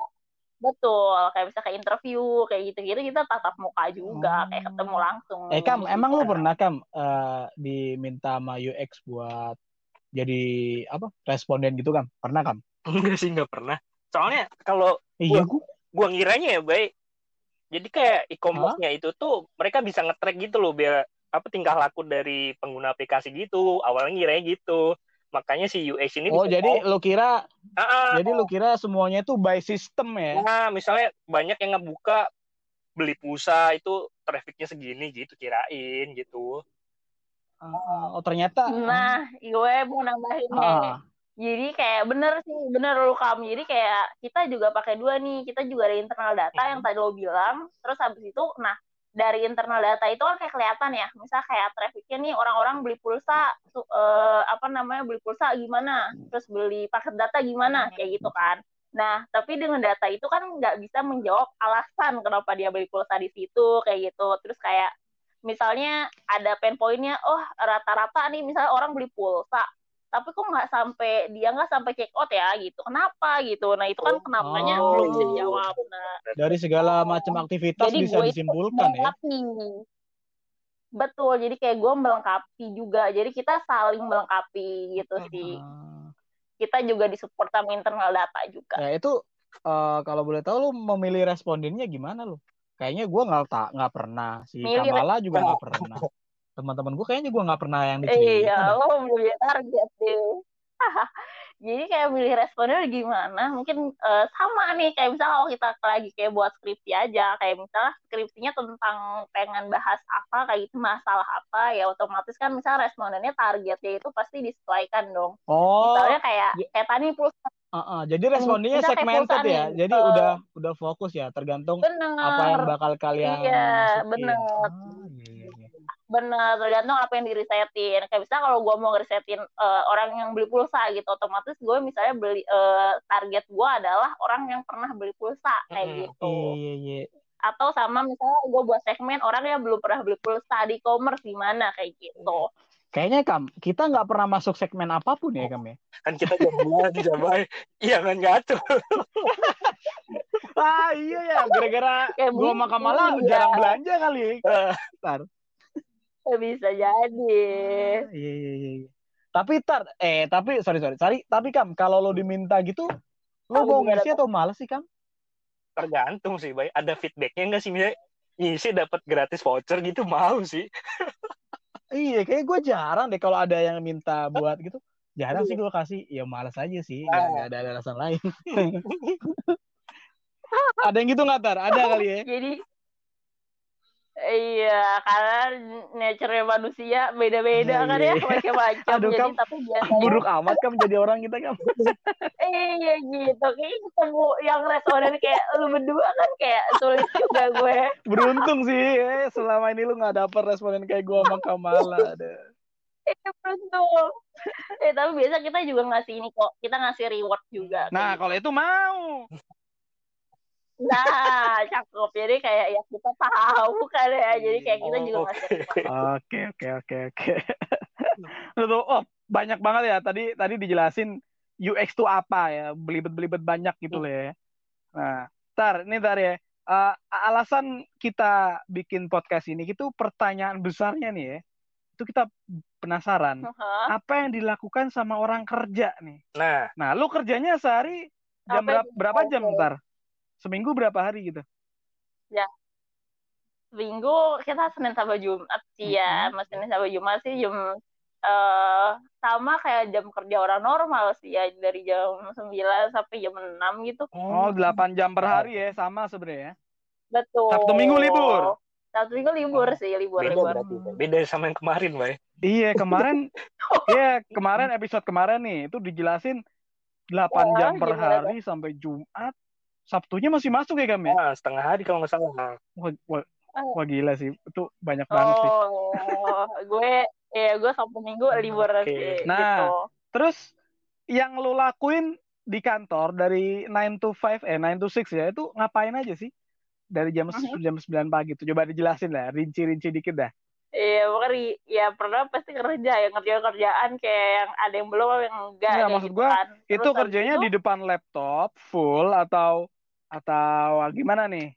Betul, kayak bisa kayak interview, kayak gitu-gitu kita tatap muka juga, hmm. kayak ketemu langsung. Eh Kam, gitu. emang lu pernah Kam uh, diminta sama UX buat jadi apa responden gitu Kam? Pernah Kam? Enggak sih, enggak pernah. Soalnya kalau iya, gua, gua ngiranya ya baik. Jadi kayak e-commerce-nya itu tuh mereka bisa nge-track gitu loh biar apa tingkah laku dari pengguna aplikasi gitu. Awalnya ngiranya gitu makanya si UX ini oh jadi lo kira uh, jadi lo kira semuanya itu by system ya? Nah misalnya banyak yang ngebuka beli pulsa itu trafficnya segini gitu kirain gitu. Uh, oh ternyata nah gue mau nambahin uh. jadi kayak bener sih bener lo kamu jadi kayak kita juga pakai dua nih. Kita juga ada internal data hmm. yang tadi lo bilang. Terus habis itu nah dari internal data itu kan kayak kelihatan ya. Misal kayak trafficnya nih orang-orang beli pulsa uh, apa namanya beli pulsa gimana? Terus beli paket data gimana? Kayak gitu kan. Nah, tapi dengan data itu kan nggak bisa menjawab alasan kenapa dia beli pulsa di situ kayak gitu. Terus kayak misalnya ada pain pointnya, oh rata-rata nih misalnya orang beli pulsa, tapi kok nggak sampai dia nggak sampai check out ya gitu. Kenapa gitu? Nah itu kan kenapanya oh. belum bisa dijawab. Nah, dari segala macam aktivitas jadi bisa disimpulkan ya. Betul, jadi kayak gue melengkapi juga. Jadi kita saling melengkapi gitu sih. Uh kita juga disupport sama internal data juga. Ya itu uh, kalau boleh tahu lu memilih respondennya gimana lu? Kayaknya gue nggak tak nggak pernah si Milih Kamala juga nggak pernah. Teman-teman gue kayaknya gue nggak pernah yang diceritakan. Iya, lo belum target deh. <laughs> jadi kayak milih responnya gimana mungkin uh, sama nih kayak misalnya kalau kita lagi kayak buat skripsi aja kayak misalnya skripsinya tentang pengen bahas apa kayak gitu masalah apa ya otomatis kan misalnya respondennya targetnya itu pasti disesuaikan dong oh misalnya kayak kayak tadi plus Uh, uh, jadi respondennya segmented ya. Nih, jadi uh, udah udah fokus ya, tergantung bener. apa yang bakal kalian Iya, benar. Oh, iya, iya, iya. Bener, tergantung apa yang dirisetin. Kayak misalnya kalau gue mau ngerisetin uh, orang yang beli pulsa gitu, otomatis gue misalnya beli uh, target gue adalah orang yang pernah beli pulsa kayak mm -hmm. gitu. Iya, iya. Atau sama misalnya gue buat segmen orang yang belum pernah beli pulsa di e-commerce gimana kayak gitu. Kayaknya Kam, kita nggak pernah masuk segmen apa pun ya Kam ya. Kan kita jaman jaman, iya kan ngatur. <laughs> ah iya ya, gara-gara gue sama Kamala ya. jarang belanja kali. Ya. Ntar. Bisa jadi. Ah, iya, iya, iya. Tapi tar, eh tapi sorry sorry, sorry tapi Kam kalau lo diminta gitu, lo oh, mau ngisi atau males sih Kam? Tergantung sih, baik. Ada feedbacknya nggak sih misalnya ngisi dapat gratis voucher gitu mau sih. <laughs> iya, kayak gue jarang deh kalau ada yang minta buat gitu. Jarang sih gue kasih, ya males aja sih, nggak, ah. ada alasan lain. <laughs> ada yang gitu nggak tar? Ada kali ya? <laughs> Jadi Iya, karena nature manusia beda-beda kan ya, macam-macam. Aduh, jadi, tapi biasanya... buruk amat kan menjadi orang kita kan. iya gitu, kayak ketemu yang restoran kayak lu berdua kan kayak sulit juga gue. Beruntung sih, eh, selama ini lu gak dapet responden kayak gue sama Kamala. Ada. Iya beruntung. Eh tapi biasa kita juga ngasih ini kok, kita ngasih reward juga. Nah kalau itu mau. Nah, cakep. Jadi kayak ya kita tahu kan ya. Jadi kayak kita oh, juga masih Oke, oke, oke, oke. Oh, banyak banget ya. Tadi tadi dijelasin UX itu apa ya. Belibet-belibet banyak gitu loh ya. Nah, tar, ini tar ya. Uh, alasan kita bikin podcast ini itu pertanyaan besarnya nih ya. Itu kita penasaran. Uh-huh. Apa yang dilakukan sama orang kerja nih? Nah, nah lu kerjanya sehari jam berapa, berapa jam ntar? Seminggu berapa hari gitu? Ya. Seminggu kita Senin sampai Jumat sih ya. Mm -hmm. Senin sampai Jumat sih jam uh, sama kayak jam kerja orang normal sih ya dari jam 9 sampai jam 6 gitu. Oh, 8 jam per hari ya, sama sebenarnya. Ya? Betul. Sabtu Minggu libur. Sabtu Minggu libur oh. sih, libur beda, libur. Berarti. Beda sama yang kemarin, Bay. Iya, kemarin <laughs> Iya, kemarin episode kemarin nih itu dijelasin 8 oh, jam per hari sampai Jumat Sabtunya masih masuk ya kami? Ya? Ah, setengah hari kalau nggak salah. Wah, wah, wah gila sih, itu banyak banget sih. Oh, gue ya gue Sabtu Minggu libur okay. sih. Nah, gitu. terus yang lo lakuin di kantor dari 9 to 5 eh 9 to 6 ya itu ngapain aja sih? Dari jam uh -huh. jam 9 pagi tuh coba dijelasin lah, rinci-rinci dikit dah. Iya, pokoknya ya pernah pasti kerja ya ngerjain kerjaan kayak yang ada yang belum yang enggak. Iya, maksud gua kan. itu kerjanya itu, di depan laptop full atau atau gimana nih?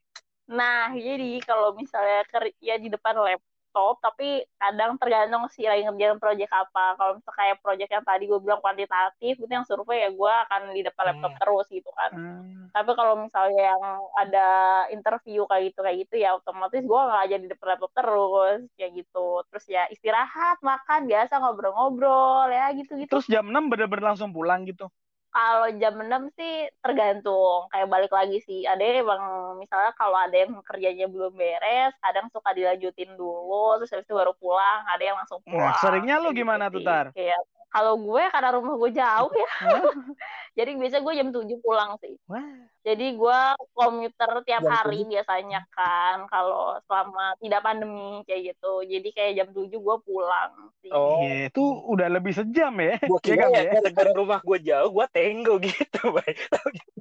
Nah, jadi kalau misalnya kerja di depan laptop laptop tapi kadang tergantung sih lagi ngerjain proyek apa. Kalau misalnya kayak proyek yang tadi gue bilang kuantitatif itu yang survei ya gue akan di depan laptop hmm. terus gitu kan. Hmm. tapi kalau misalnya yang ada interview kayak gitu kayak gitu ya otomatis gue nggak aja di depan laptop terus ya gitu. Terus ya istirahat makan biasa ngobrol-ngobrol ya gitu gitu terus jam 6 bener-bener langsung pulang gitu kalau jam 6 sih tergantung. Kayak balik lagi sih. Ada emang misalnya kalau ada yang kerjanya belum beres kadang suka dilanjutin dulu terus habis itu baru pulang ada yang langsung pulang nah, seringnya lu gimana gitu tuh tar? Kayak kalau gue karena rumah gue jauh ya. <laughs> Jadi biasa gue jam 7 pulang sih. Wah. jadi gue komuter tiap jam hari 7. biasanya kan kalau selama tidak pandemi kayak gitu. Jadi kayak jam 7 gue pulang sih. Oh. Iya, itu udah lebih sejam ya. Gue <laughs> iya kira ya, ya? gara-gara rumah gue jauh gue tenggo gitu baik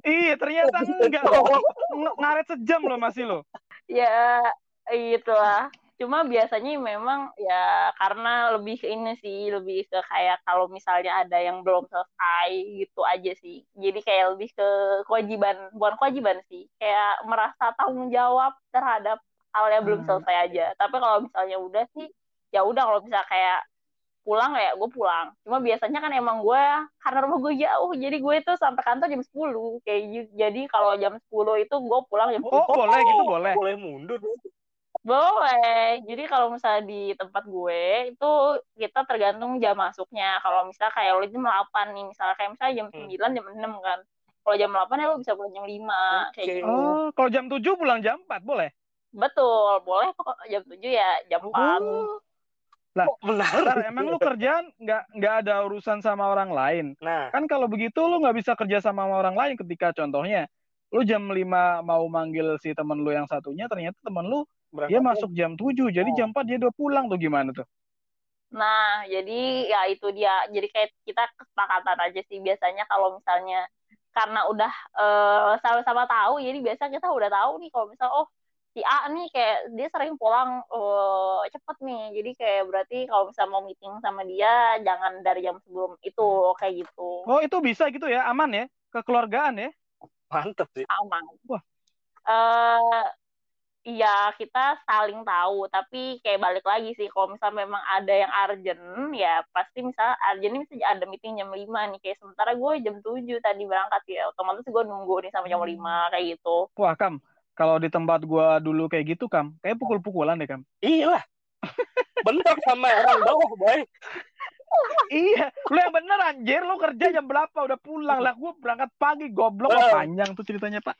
iya ternyata enggak. Ng ngaret sejam loh masih lo ya itulah cuma biasanya memang ya karena lebih ke ini sih lebih ke kayak kalau misalnya ada yang belum selesai gitu aja sih. Jadi kayak lebih ke kewajiban bukan kewajiban sih kayak merasa tanggung jawab terhadap hal yang belum hmm. selesai aja. Tapi kalau misalnya udah sih ya udah kalau bisa kayak pulang ya gue pulang. Cuma biasanya kan emang gue karena rumah gue jauh jadi gue itu sampai kantor jam 10 kayak jadi kalau jam 10 itu gue pulang jam 10 oh, boleh gitu boleh. Boleh mundur boleh. Jadi kalau misalnya di tempat gue itu kita tergantung jam masuknya. Kalau misalnya kayak lo jam 8 nih, misalnya kayak misalnya jam hmm. 9, jam 6 kan. Kalau jam 8 ya lo bisa pulang jam 5 okay. kayak gitu. Oh, kalau jam 7 pulang jam 4 boleh? Betul, boleh kok jam 7 ya jam 4. Oh. Lah, oh, benar. emang lu kerjaan nggak nggak ada urusan sama orang lain. Nah, kan kalau begitu lu nggak bisa kerja sama orang lain ketika contohnya lu jam 5 mau manggil si temen lu yang satunya ternyata temen lu Berangkat dia masuk jam 7 jadi oh. jam 4 dia udah pulang tuh gimana tuh? Nah jadi ya itu dia. Jadi kayak kita kesepakatan aja sih. Biasanya kalau misalnya karena udah uh, sama-sama tahu jadi biasa kita udah tahu nih kalau misal oh si A nih kayak dia sering pulang uh, cepet nih. Jadi kayak berarti kalau misal mau meeting sama dia jangan dari jam sebelum itu kayak gitu. Oh itu bisa gitu ya? Aman ya? Kekeluargaan ya? Mantep sih. Aman. Wah. Uh, Iya, kita saling tahu, tapi kayak balik lagi sih, kalau misalnya memang ada yang urgent, ya pasti misalnya urgent ini bisa ada meeting jam 5 nih, kayak sementara gue jam 7 tadi berangkat ya, otomatis gue nunggu nih sampai jam 5, hmm. kayak gitu. Wah, Kam, kalau di tempat gue dulu kayak gitu, Kam, kayak pukul-pukulan deh, Kam. Iya lah. Bentar sama orang bawah, boy iya, lu yang bener anjir, lu kerja jam berapa? Udah pulang. Lah, gue berangkat pagi. Goblok oh. panjang tuh ceritanya pak.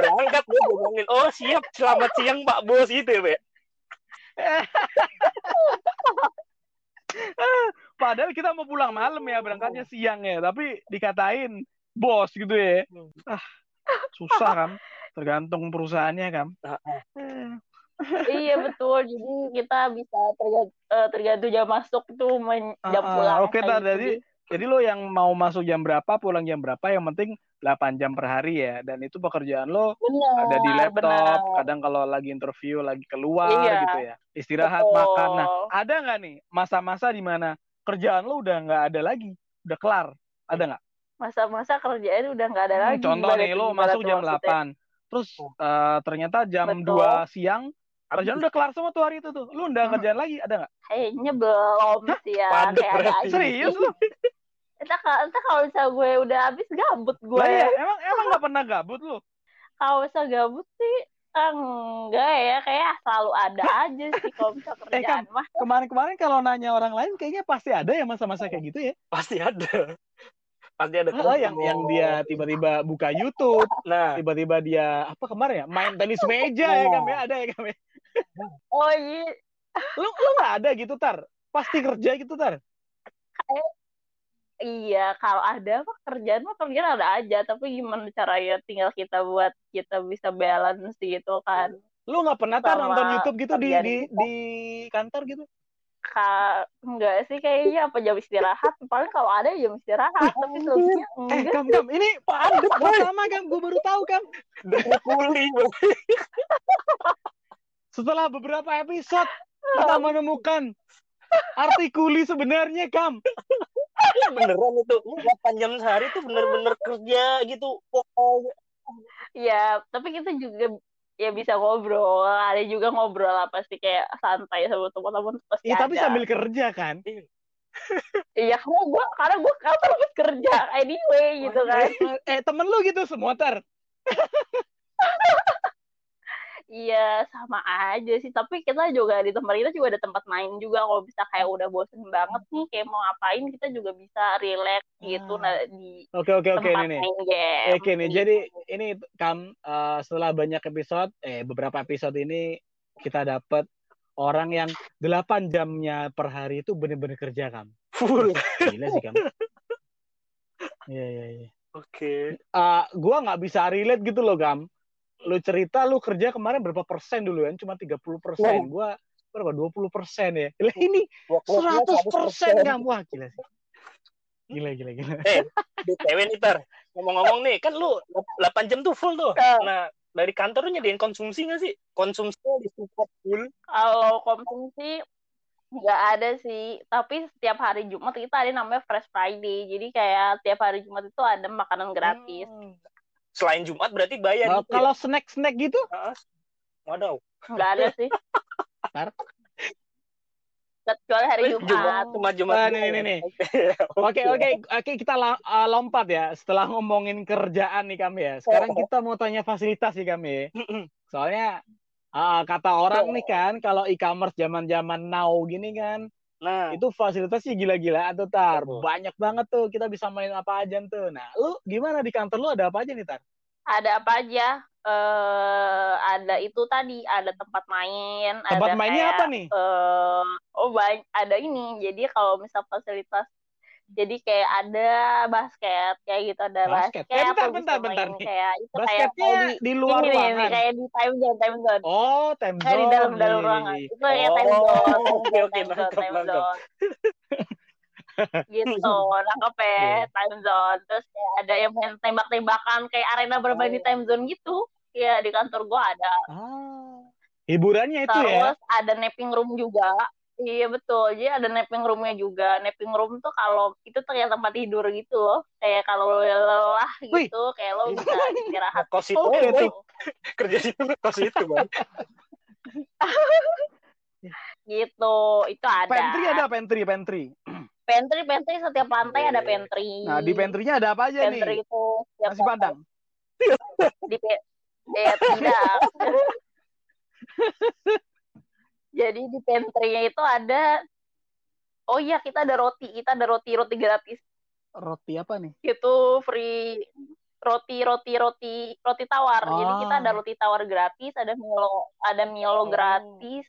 Berangkat gue ngomongin, oh siap, selamat siang pak bos itu ya. <laughs> Padahal kita mau pulang malam ya, berangkatnya siang ya, tapi dikatain bos gitu ya. Ah, susah kan, tergantung perusahaannya kan. Ah, ah iya betul. Jadi kita bisa tergantung, uh, tergantung jam masuk tuh jam uh, pulang oke okay, gitu. jadi jadi lo yang mau masuk jam berapa pulang jam berapa yang penting 8 jam per hari ya. Dan itu pekerjaan lo benar, ada di laptop benar. kadang kalau lagi interview lagi keluar iya. gitu ya. Istirahat betul. makan. Nah ada nggak nih masa-masa di mana kerjaan lo udah nggak ada lagi? Udah kelar. Ada nggak? Masa-masa kerjaan udah nggak ada hmm, lagi. contoh nih lo masuk jam 8 terus uh, ternyata jam Betul. 2 siang Kerjaan udah kelar semua tuh hari itu tuh. Lu udah kerjaan lagi ada nggak? Kayaknya belum sih ya. Kayak ada Serius lu? <laughs> Entah, entah kalau misalnya gue udah habis gabut gue. Nah, iya. Emang emang gak pernah gabut lu? <laughs> Kalau misalnya gabut sih enggak ya kayak selalu ada aja sih kalau bisa <laughs> kerjaan eh, kan, mah. Kemarin-kemarin kalau nanya orang lain kayaknya pasti ada ya masa-masa kayak gitu ya. Pasti ada pasti ada oh, yang yang dia tiba-tiba buka YouTube nah tiba-tiba dia apa kemarin ya main tenis meja ya kan ya ada ya kan ya oh iya. Lu lu nggak ada gitu tar? Pasti kerja gitu tar? Kayak iya kalau ada apa kerjaan mah kerjaan ada aja. Tapi gimana caranya tinggal kita buat kita bisa balance gitu kan? Lu nggak pernah tar nonton YouTube gitu di di di kantor gitu? Ka, enggak sih kayaknya. Apa jam istirahat? Paling kalau ada jam istirahat tapi selebihnya enggak eh kam kam ini ada sama kam gue baru tahu kam kuli <laughs> setelah beberapa episode kita menemukan arti kuli sebenarnya kam beneran itu. 8 jam sehari itu bener-bener kerja gitu pokoknya. Ya tapi kita juga ya bisa ngobrol. Ada juga ngobrol apa sih kayak santai sama teman-teman pasti ya, tapi sambil kerja kan? Iya. Karena gue karena gue kan harus kerja. Anyway gitu kan. Eh temen lu gitu semua ter <laughs> Iya sama aja sih. Tapi kita juga di tempat kita juga ada tempat main juga. Kalau bisa kayak udah bosen banget nih kayak mau ngapain kita juga bisa relax gitu. Nah, di oke oke oke. ini nih. oke nih. gitu. jadi ini kam uh, setelah banyak episode eh beberapa episode ini kita dapat orang yang 8 jamnya per hari itu bener-bener kerja kam full. Gila sih kam <laughs> iya iya iya. Oke. Okay. Uh, gue nggak bisa relate gitu loh, Gam. Lu cerita lu kerja kemarin berapa persen dulu kan? Cuma 30 persen. Gue berapa? 20 persen ya. Lah ini 100 persen Gam. Wah gila sih. Gila, gila, gila. Eh, BTW nih. Ngomong-ngomong nih, kan lu 8 jam tuh full tuh. Nah, dari kantor lu nyediain konsumsi nggak sih? Konsumsinya di support full? Kalau konsumsi nggak ada sih tapi setiap hari Jumat kita ada namanya Fresh Friday jadi kayak tiap hari Jumat itu ada makanan gratis hmm. Selain Jumat berarti bayar nah, gitu ya? kalau ya? snack snack gitu waduh nggak ada sih kecuali hari Jumat. Jumat cuma Jumat. Nah, nih, nih, nih. <laughs> Oke, oke, oke, kita uh, lompat ya. Setelah ngomongin kerjaan nih kami ya. Sekarang kita mau tanya fasilitas sih kami. Soalnya uh, kata orang nih kan, kalau e-commerce zaman-zaman now gini kan, Nah, itu fasilitasnya gila-gila tuh Tar. Banyak banget tuh kita bisa main apa aja tuh. Nah, lu gimana di kantor lu ada apa aja nih Tar? Ada apa aja? uh, ada itu tadi ada tempat main tempat ada mainnya kayak, apa nih uh, oh banyak ada ini jadi kalau misal fasilitas jadi kayak ada basket kayak gitu ada basket, basket. Eh, bentar bentar bentar. nih kayak itu basketnya kayak di, di luar ini, ruangan? ini, kayak di time zone time zone. Oh time zone kayak di dalam dalam ruangan. Itu kayak oh, <laughs> time zone oke <laughs> oke nangkep nangkep. gitu nangkep ya yeah. time zone. Terus kayak ada yang main tembak-tembakan kayak arena bermain oh. di time zone gitu. Ya di kantor gua ada. Ah. hiburannya itu terus, ya? Terus ada napping room juga iya betul. Jadi ada napping roomnya juga. Napping room tuh kalau itu kayak tempat tidur gitu loh. Kayak kalau lelah gitu Wih. kayak lo bisa <laughs> istirahat. Kos itu oh, gitu. <laughs> kerja di kos itu bang. <laughs> Gitu. Itu ada. Pantry ada pantry pantry. <clears throat> Pantry pantry. Setiap lantai ada pantry. Nah di pantrynya ada apa aja pantry nih itu nasi padang. di eh tidak jadi di pantry-nya itu ada oh iya kita ada roti kita ada roti roti gratis roti apa nih itu free roti roti roti roti tawar oh. jadi kita ada ah. roti tawar gratis ada Milo ada Milo oh. gratis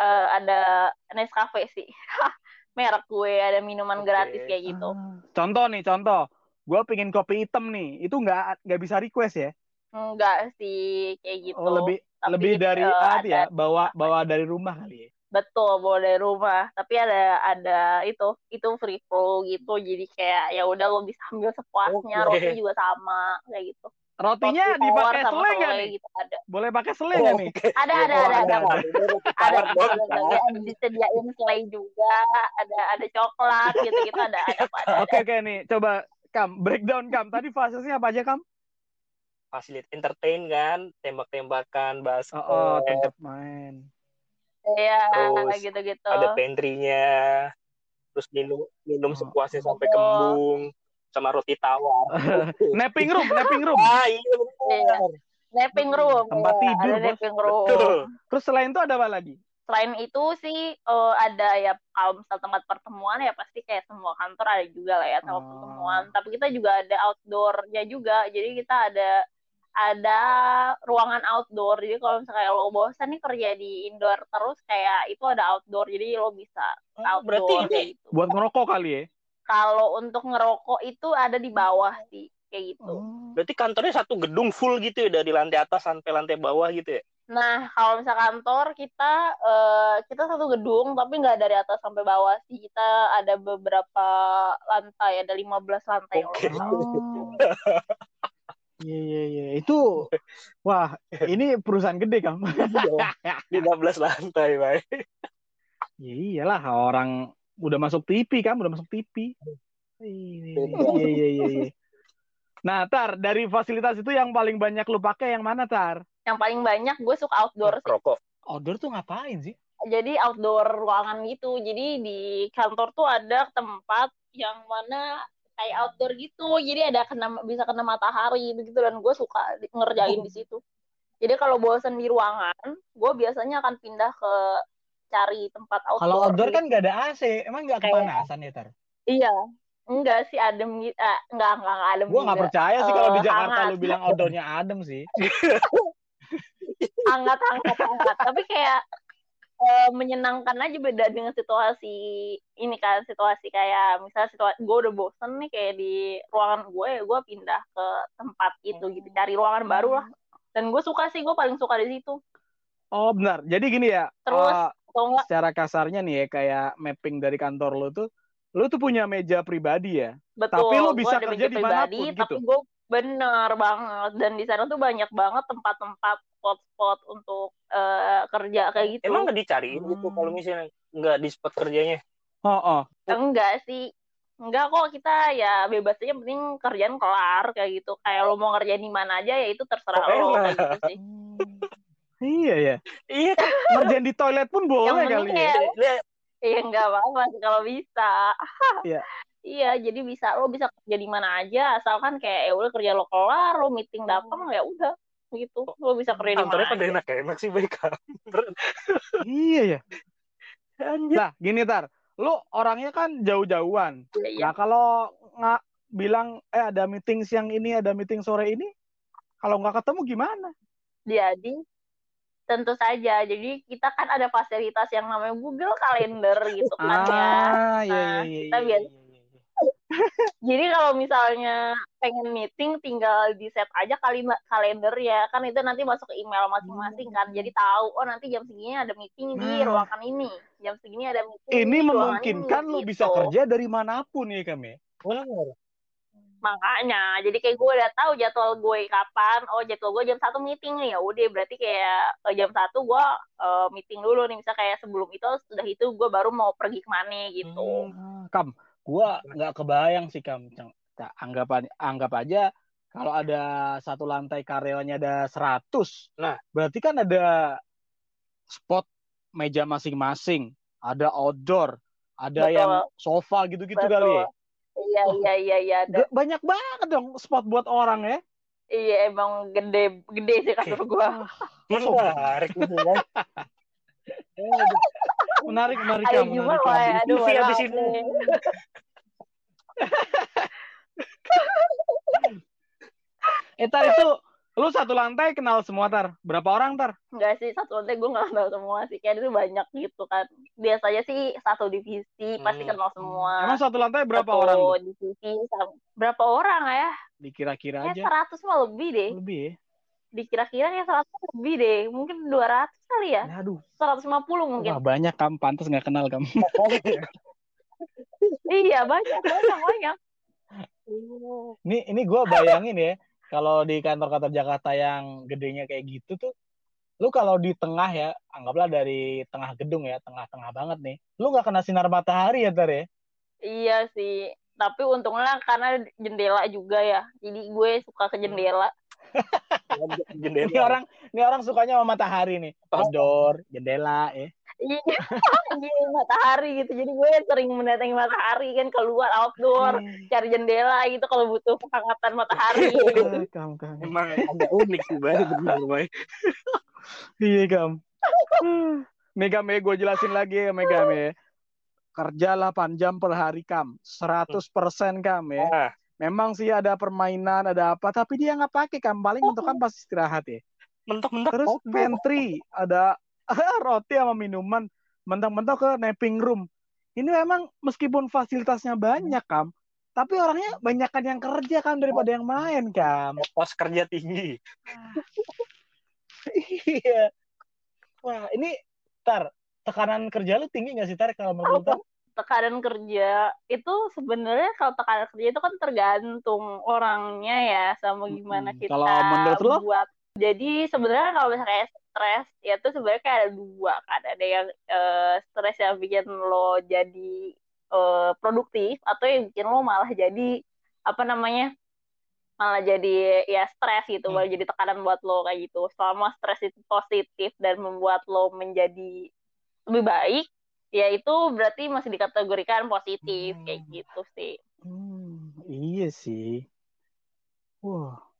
uh, ada Nescafe sih <laughs> merek gue ada minuman okay. gratis kayak gitu ah. contoh nih contoh gue pengen kopi hitam nih itu nggak nggak bisa request ya enggak sih kayak gitu oh, lebih tapi, lebih dari uh, ada, ya bawa bawa dari rumah kali ya betul bawa dari rumah tapi ada ada itu itu free flow gitu jadi kayak ya udah lo bisa ambil sepuasnya okay. roti juga sama kayak gitu Rotinya roti dipakai selai nggak nih? Gitu, ada. Boleh pakai selai nggak oh, nih? <laughs> Ada ada ada ada. Ada ada disediain selai juga, ada ada coklat gitu gitu ada ada. <laughs> Oke oke nih, coba Kam breakdown Kam. Tadi fasenya apa aja Kam? Fasilitas entertain kan, tembak-tembakan, basket. Oh, oh main. Iya, gitu-gitu. Ada pantry-nya. Terus minum minum oh, sepuasnya oh, sampai kembung sama roti tawar. <laughs> napping room, napping room. Ah, iya Iya. Napping room. Tempat ya, tidur. Ada napping room. Betul. Terus selain itu ada apa lagi? Selain itu sih uh, ada ya kalau misal tempat pertemuan ya pasti kayak semua kantor ada juga lah ya tempat oh. pertemuan. Tapi kita juga ada outdoornya juga. Jadi kita ada ada ruangan outdoor jadi kalau misalnya lo bosan nih kerja di indoor terus kayak itu ada outdoor jadi lo bisa oh, outdoor berarti ini gitu. buat ngerokok kali ya kalau untuk ngerokok itu ada di bawah sih kayak gitu oh. berarti kantornya satu gedung full gitu ya dari lantai atas sampai lantai bawah gitu ya nah kalau misal kantor kita uh, kita satu gedung tapi nggak dari atas sampai bawah sih kita ada beberapa lantai ada 15 lantai okay. oh. Iya iya iya itu wah ini perusahaan gede kan. 15 <laughs> lantai, baik. Ya iyalah orang udah masuk TV kan, udah masuk TV. Iya iya iya iya. Nah, Tar, dari fasilitas itu yang paling banyak lu pakai yang mana, Tar? Yang paling banyak gue suka outdoor sih. Rokok. Outdoor tuh ngapain sih? Jadi outdoor ruangan gitu. Jadi di kantor tuh ada tempat yang mana kayak outdoor gitu jadi ada kena bisa kena matahari begitu dan gue suka ngerjain oh. di situ jadi kalau bosan di ruangan gue biasanya akan pindah ke cari tempat outdoor kalau outdoor kan gak ada AC emang gak kepanasan ya tar iya Enggak sih adem gitu. Eh, enggak, enggak, enggak adem. Gue enggak percaya sih kalau di eh, Jakarta hangat. lu bilang outdoornya adem sih. <laughs> hangat, hangat, hangat. Tapi kayak uh, menyenangkan aja beda dengan situasi ini kan situasi kayak misalnya situasi gue udah bosen nih kayak di ruangan gue ya gue pindah ke tempat itu gitu cari ruangan baru lah. Dan gue suka sih gue paling suka di situ. Oh benar. Jadi gini ya terus uh, secara kasarnya nih ya kayak mapping dari kantor lo tuh lo tuh punya meja pribadi ya? Betul tapi lo bisa kerja di mana pun gitu. gue bener banget. Dan di sana tuh banyak banget tempat-tempat spot-spot untuk uh, kerja kayak gitu emang nggak dicariin gitu hmm. gitu kalau misalnya nggak di spot kerjanya oh, oh. enggak sih Enggak kok kita ya bebas aja penting kerjaan kelar kayak gitu. Kayak lo mau ngerjain di mana aja ya itu terserah oh, lo kayak gitu sih. <laughs> iya ya. Iya ngerjain di toilet pun boleh kali ya. Iya enggak apa-apa sih kalau bisa. <laughs> Iya. iya, jadi bisa lo bisa kerja di mana aja asalkan kayak ya udah kerja lo kelar, lo meeting datang ya udah gitu. Lo bisa kerja di mana. pada enak enak sih baik iya ya. Nah, gini tar lu orangnya kan jauh-jauhan. Ya, ya. Nah kalau nggak bilang eh ada meeting siang ini, ada meeting sore ini, kalau nggak ketemu gimana? Jadi tentu saja. Jadi kita kan ada fasilitas yang namanya Google Calendar gitu kan ya. ah, ya. Nah, iya, iya, iya, kita iya, biasa iya, jadi kalau misalnya pengen meeting tinggal di set aja kali kalender ya. Kan itu nanti masuk ke email masing-masing kan. Jadi tahu oh nanti jam segini ada meeting di nah. ruangan ini. Jam segini ada meeting ini memungkinkan lo gitu. bisa kerja dari mana pun ya kami ya? makanya jadi kayak gue udah tahu jadwal gue kapan. Oh jadwal gue jam satu meeting nih. Ya udah berarti kayak uh, jam satu gue uh, meeting dulu nih. Misal kayak sebelum itu sudah itu gue baru mau pergi ke mana gitu. Hmm, kam gua nggak kebayang sih kam. Anggap anggap aja kalau ada satu lantai karyawannya ada 100 nah. berarti kan ada spot meja masing-masing ada outdoor ada Betul. yang sofa gitu-gitu kali ya? Iya iya iya iya ada. banyak banget dong spot buat orang ya. Iya emang gede gede sih kantor gua. <laughs> Menarik <laughs> menarik menarik kamu menarik kamu aduh habis ini. <laughs> Eh tar itu lu satu lantai kenal semua tar? Berapa orang tar? Enggak sih satu lantai gue nggak kenal semua sih. Kayak itu banyak gitu kan. Biasanya sih satu divisi hmm. pasti kenal semua. Emang satu lantai berapa satu orang divisi berapa orang ya? Dikira-kira ya, aja. seratus mah lebih deh. Lebih ya dikira-kira ya seratus lebih deh. Mungkin dua ratus kali ya. Aduh. seratus lima puluh mungkin. Wah, banyak kamu pantas nggak kenal kamu <laughs> iya banyak banyak banyak. Ini ini gue bayangin ya kalau di kantor-kantor Jakarta yang gedenya kayak gitu tuh lu kalau di tengah ya anggaplah dari tengah gedung ya tengah-tengah banget nih lu nggak kena sinar matahari ya tar ya? Iya sih. Tapi untungnya karena jendela juga ya. Jadi gue suka ke jendela <laughs> jendela. ini orang ini orang sukanya sama matahari nih. Outdoor jendela ya. Iya matahari gitu. Jadi gue sering mendatangi matahari kan keluar outdoor hmm. cari jendela gitu kalau butuh penghangatan matahari <laughs> kam kam. Emang agak unik sih bay benar bay. <laughs> Iya kam. <sighs> Mega Me gue jelasin lagi ya Mega Me kerja 8 jam per hari kam. 100% kam ya. Ah. Memang sih ada permainan ada apa tapi dia nggak pakai kam paling untuk kan pas istirahat ya? Mentok-mentok terus pantry ada <laughs> roti sama minuman mentok-mentok ke napping room. Ini memang meskipun fasilitasnya banyak kam tapi orangnya banyakkan yang kerja kan daripada yang main kam. Pos kerja tinggi. Iya. Wah ini tar tekanan kerja lu tinggi gak sih tar kalau menurut tekanan kerja itu sebenarnya kalau tekanan kerja itu kan tergantung orangnya ya sama gimana kita kalau menurut lo? buat jadi sebenarnya kalau misalnya stres ya tuh sebenarnya kayak ada dua kan ada yang uh, stres yang bikin lo jadi uh, produktif atau yang bikin lo malah jadi apa namanya malah jadi ya stres gitu hmm. malah jadi tekanan buat lo kayak gitu selama stres itu positif dan membuat lo menjadi lebih baik ya itu berarti masih dikategorikan positif hmm. kayak gitu sih hmm, iya sih wah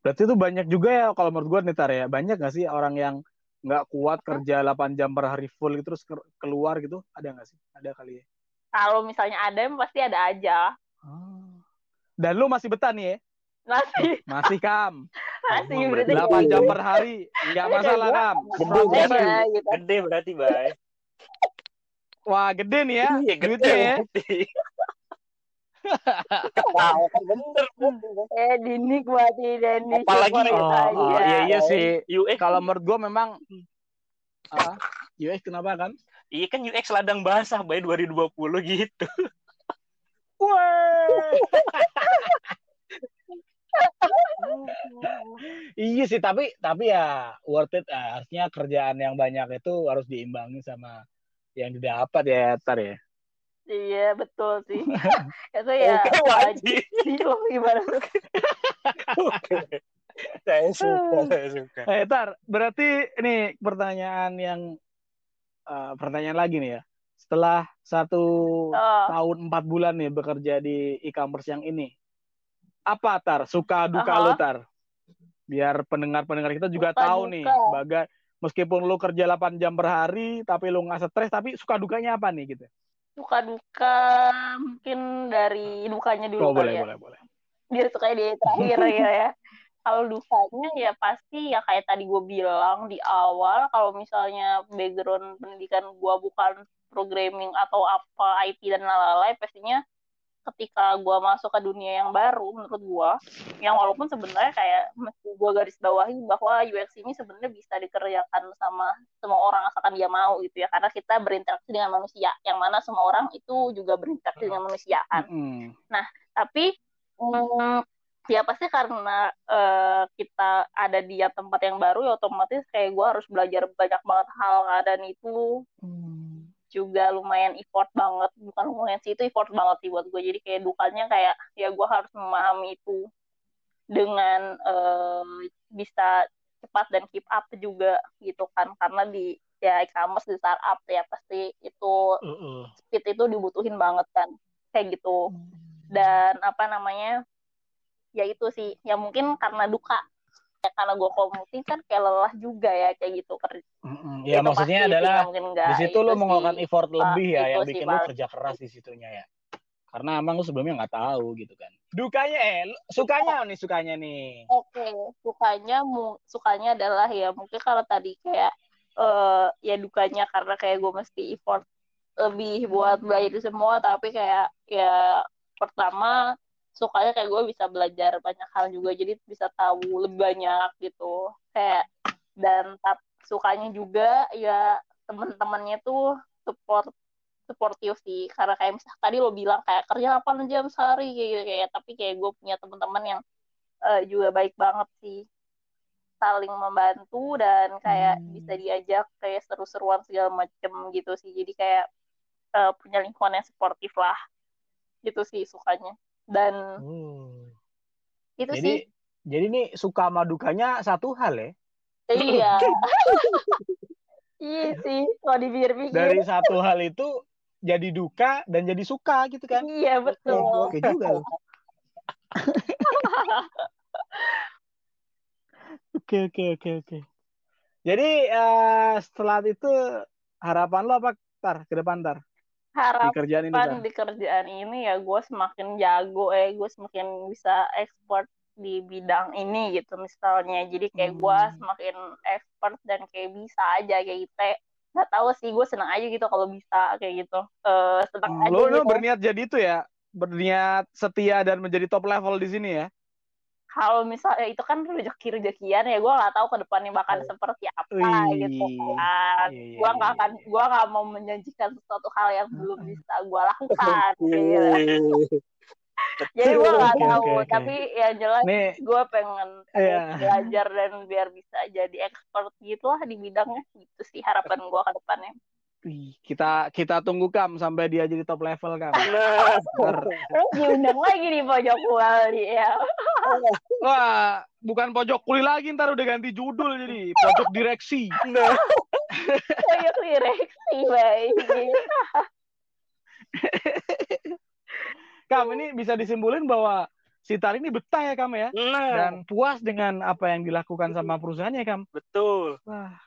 Berarti itu banyak juga ya kalau menurut gue nih Tar ya. Banyak gak sih orang yang nggak kuat kerja 8 jam per hari full gitu terus keluar gitu? Ada gak sih? Ada kali ya? Kalau misalnya ada, pasti ada aja. Oh. Dan lu masih betah nih ya? Masih. <laughs> Masih kam. <laughs> Asli berarti 8 jam per hari. Enggak masalah, Kam. Gede berarti. Gitu. Gede berarti, Bay. <laughs> Wah, gede nih ya. Iya, gede ya. Wow, kan bener. Eh, dinikmati dan Apalagi oh, oh, iya iya sih. UX kalau menurut gua memang uh, UX kenapa kan? Iya kan UX ladang basah by 2020 gitu. Wah. iya sih tapi tapi ya worth it uh, harusnya kerjaan yang banyak itu harus diimbangi sama yang didapat ya tar ya? Iya betul sih. <laughs> Itu ya wajib. gimana. <laughs> Saya suka saya suka. Eh tar berarti ini pertanyaan yang uh, pertanyaan lagi nih ya. Setelah satu oh. tahun empat bulan nih bekerja di e-commerce yang ini apa tar? Suka duka uh -huh. lu tar? Biar pendengar-pendengar kita juga suka tahu duka. nih bagai meskipun lu kerja 8 jam per hari tapi lu nggak stres tapi suka dukanya apa nih gitu? Suka duka mungkin dari dukanya dulu oh, boleh ya. boleh boleh. Biar suka di terakhir ya ya. Kalau dukanya ya pasti ya kayak tadi gue bilang di awal kalau misalnya background pendidikan gue bukan programming atau apa IT dan lalai pastinya ketika gue masuk ke dunia yang baru menurut gue yang walaupun sebenarnya kayak mesti gue garis bawahi bahwa UX ini sebenarnya bisa dikerjakan sama semua orang asalkan dia mau gitu ya. Karena kita berinteraksi dengan manusia yang mana semua orang itu juga berinteraksi dengan manusia kan mm. nah tapi mm, ya pasti karena uh, kita ada di tempat yang baru ya otomatis kayak gue harus belajar banyak banget hal dan itu mm juga lumayan effort banget. Bukan lumayan sih itu effort banget sih buat gue. Jadi kayak dukanya kayak ya gue harus memahami itu dengan uh, bisa cepat dan keep up juga gitu kan. Karena di ya e-commerce di startup ya pasti itu speed itu dibutuhin banget kan. Kayak gitu. Dan apa namanya ya itu sih. Ya mungkin karena duka ya karena gue komuting kan kayak lelah juga ya kayak gitu kerja. Mm-hmm. Ya itu maksudnya adalah di situ lo mengeluarkan effort lebih ya yang bikin lo kerja keras di situnya ya. Karena emang lo sebelumnya nggak tahu gitu kan. Dukanya eh sukanya nih sukanya nih. Oke, okay. sukanya sukanya adalah ya mungkin kalau tadi kayak uh, ya dukanya karena kayak gue mesti effort lebih buat belajar itu semua tapi kayak ya pertama sukanya kayak gue bisa belajar banyak hal juga jadi bisa tahu lebih banyak gitu. Kayak dan tap, sukanya juga ya temen-temennya tuh support supportive sih. Karena kayak misalnya tadi lo bilang kayak kerja 8 jam sehari kayak gitu kayak tapi kayak gue punya teman-teman yang uh, juga baik banget sih. Saling membantu dan kayak hmm. bisa diajak kayak seru-seruan segala macem gitu sih. Jadi kayak uh, punya lingkungan yang supportive lah. Gitu sih sukanya dan hmm. itu jadi, sih. jadi nih suka madukanya satu hal ya? Iya. <laughs> Iya sih kalau dipikir-pikir dari satu hal itu jadi duka dan jadi suka gitu kan? Iya betul. Oke juga. <laughs> Oke oke oke oke. Jadi uh, setelah itu harapan lo apa tar? Ke depan tar harapan di kerjaan ini, di kerjaan ini ya gue semakin jago eh gue semakin bisa ekspor di bidang ini gitu misalnya. Jadi kayak hmm. gue semakin expert dan kayak bisa aja kayak gitu nggak tahu sih gue senang aja gitu kalau bisa kayak gitu. Uh, senang hmm, aja lo, gitu. lo berniat jadi itu ya berniat setia dan menjadi top level di sini ya kalau misalnya itu kan rezeki rezekian ya gue nggak tahu ke depannya bakal oh. seperti apa Wih. gitu kan iya, iya, gue nggak akan gue nggak mau menjanjikan sesuatu hal yang belum bisa gue lakukan <laughs> gitu. jadi gue nggak tahu okay, okay. tapi ya jelas gue pengen yeah. belajar dan biar bisa jadi expert gitu lah di bidangnya gitu sih harapan gue ke depannya Wih, kita kita tunggu Kam sampai dia jadi top level Kam. Nah, diundang lagi di pojok kuli ya. <laughs> Wah, bukan pojok kuli lagi ntar udah ganti judul jadi pojok direksi. Nah. <laughs> pojok direksi, baik. Kam ini bisa disimpulin bahwa si Tar ini betah ya Kam ya, nah. dan puas dengan apa yang dilakukan sama perusahaannya Kam. Betul. Wah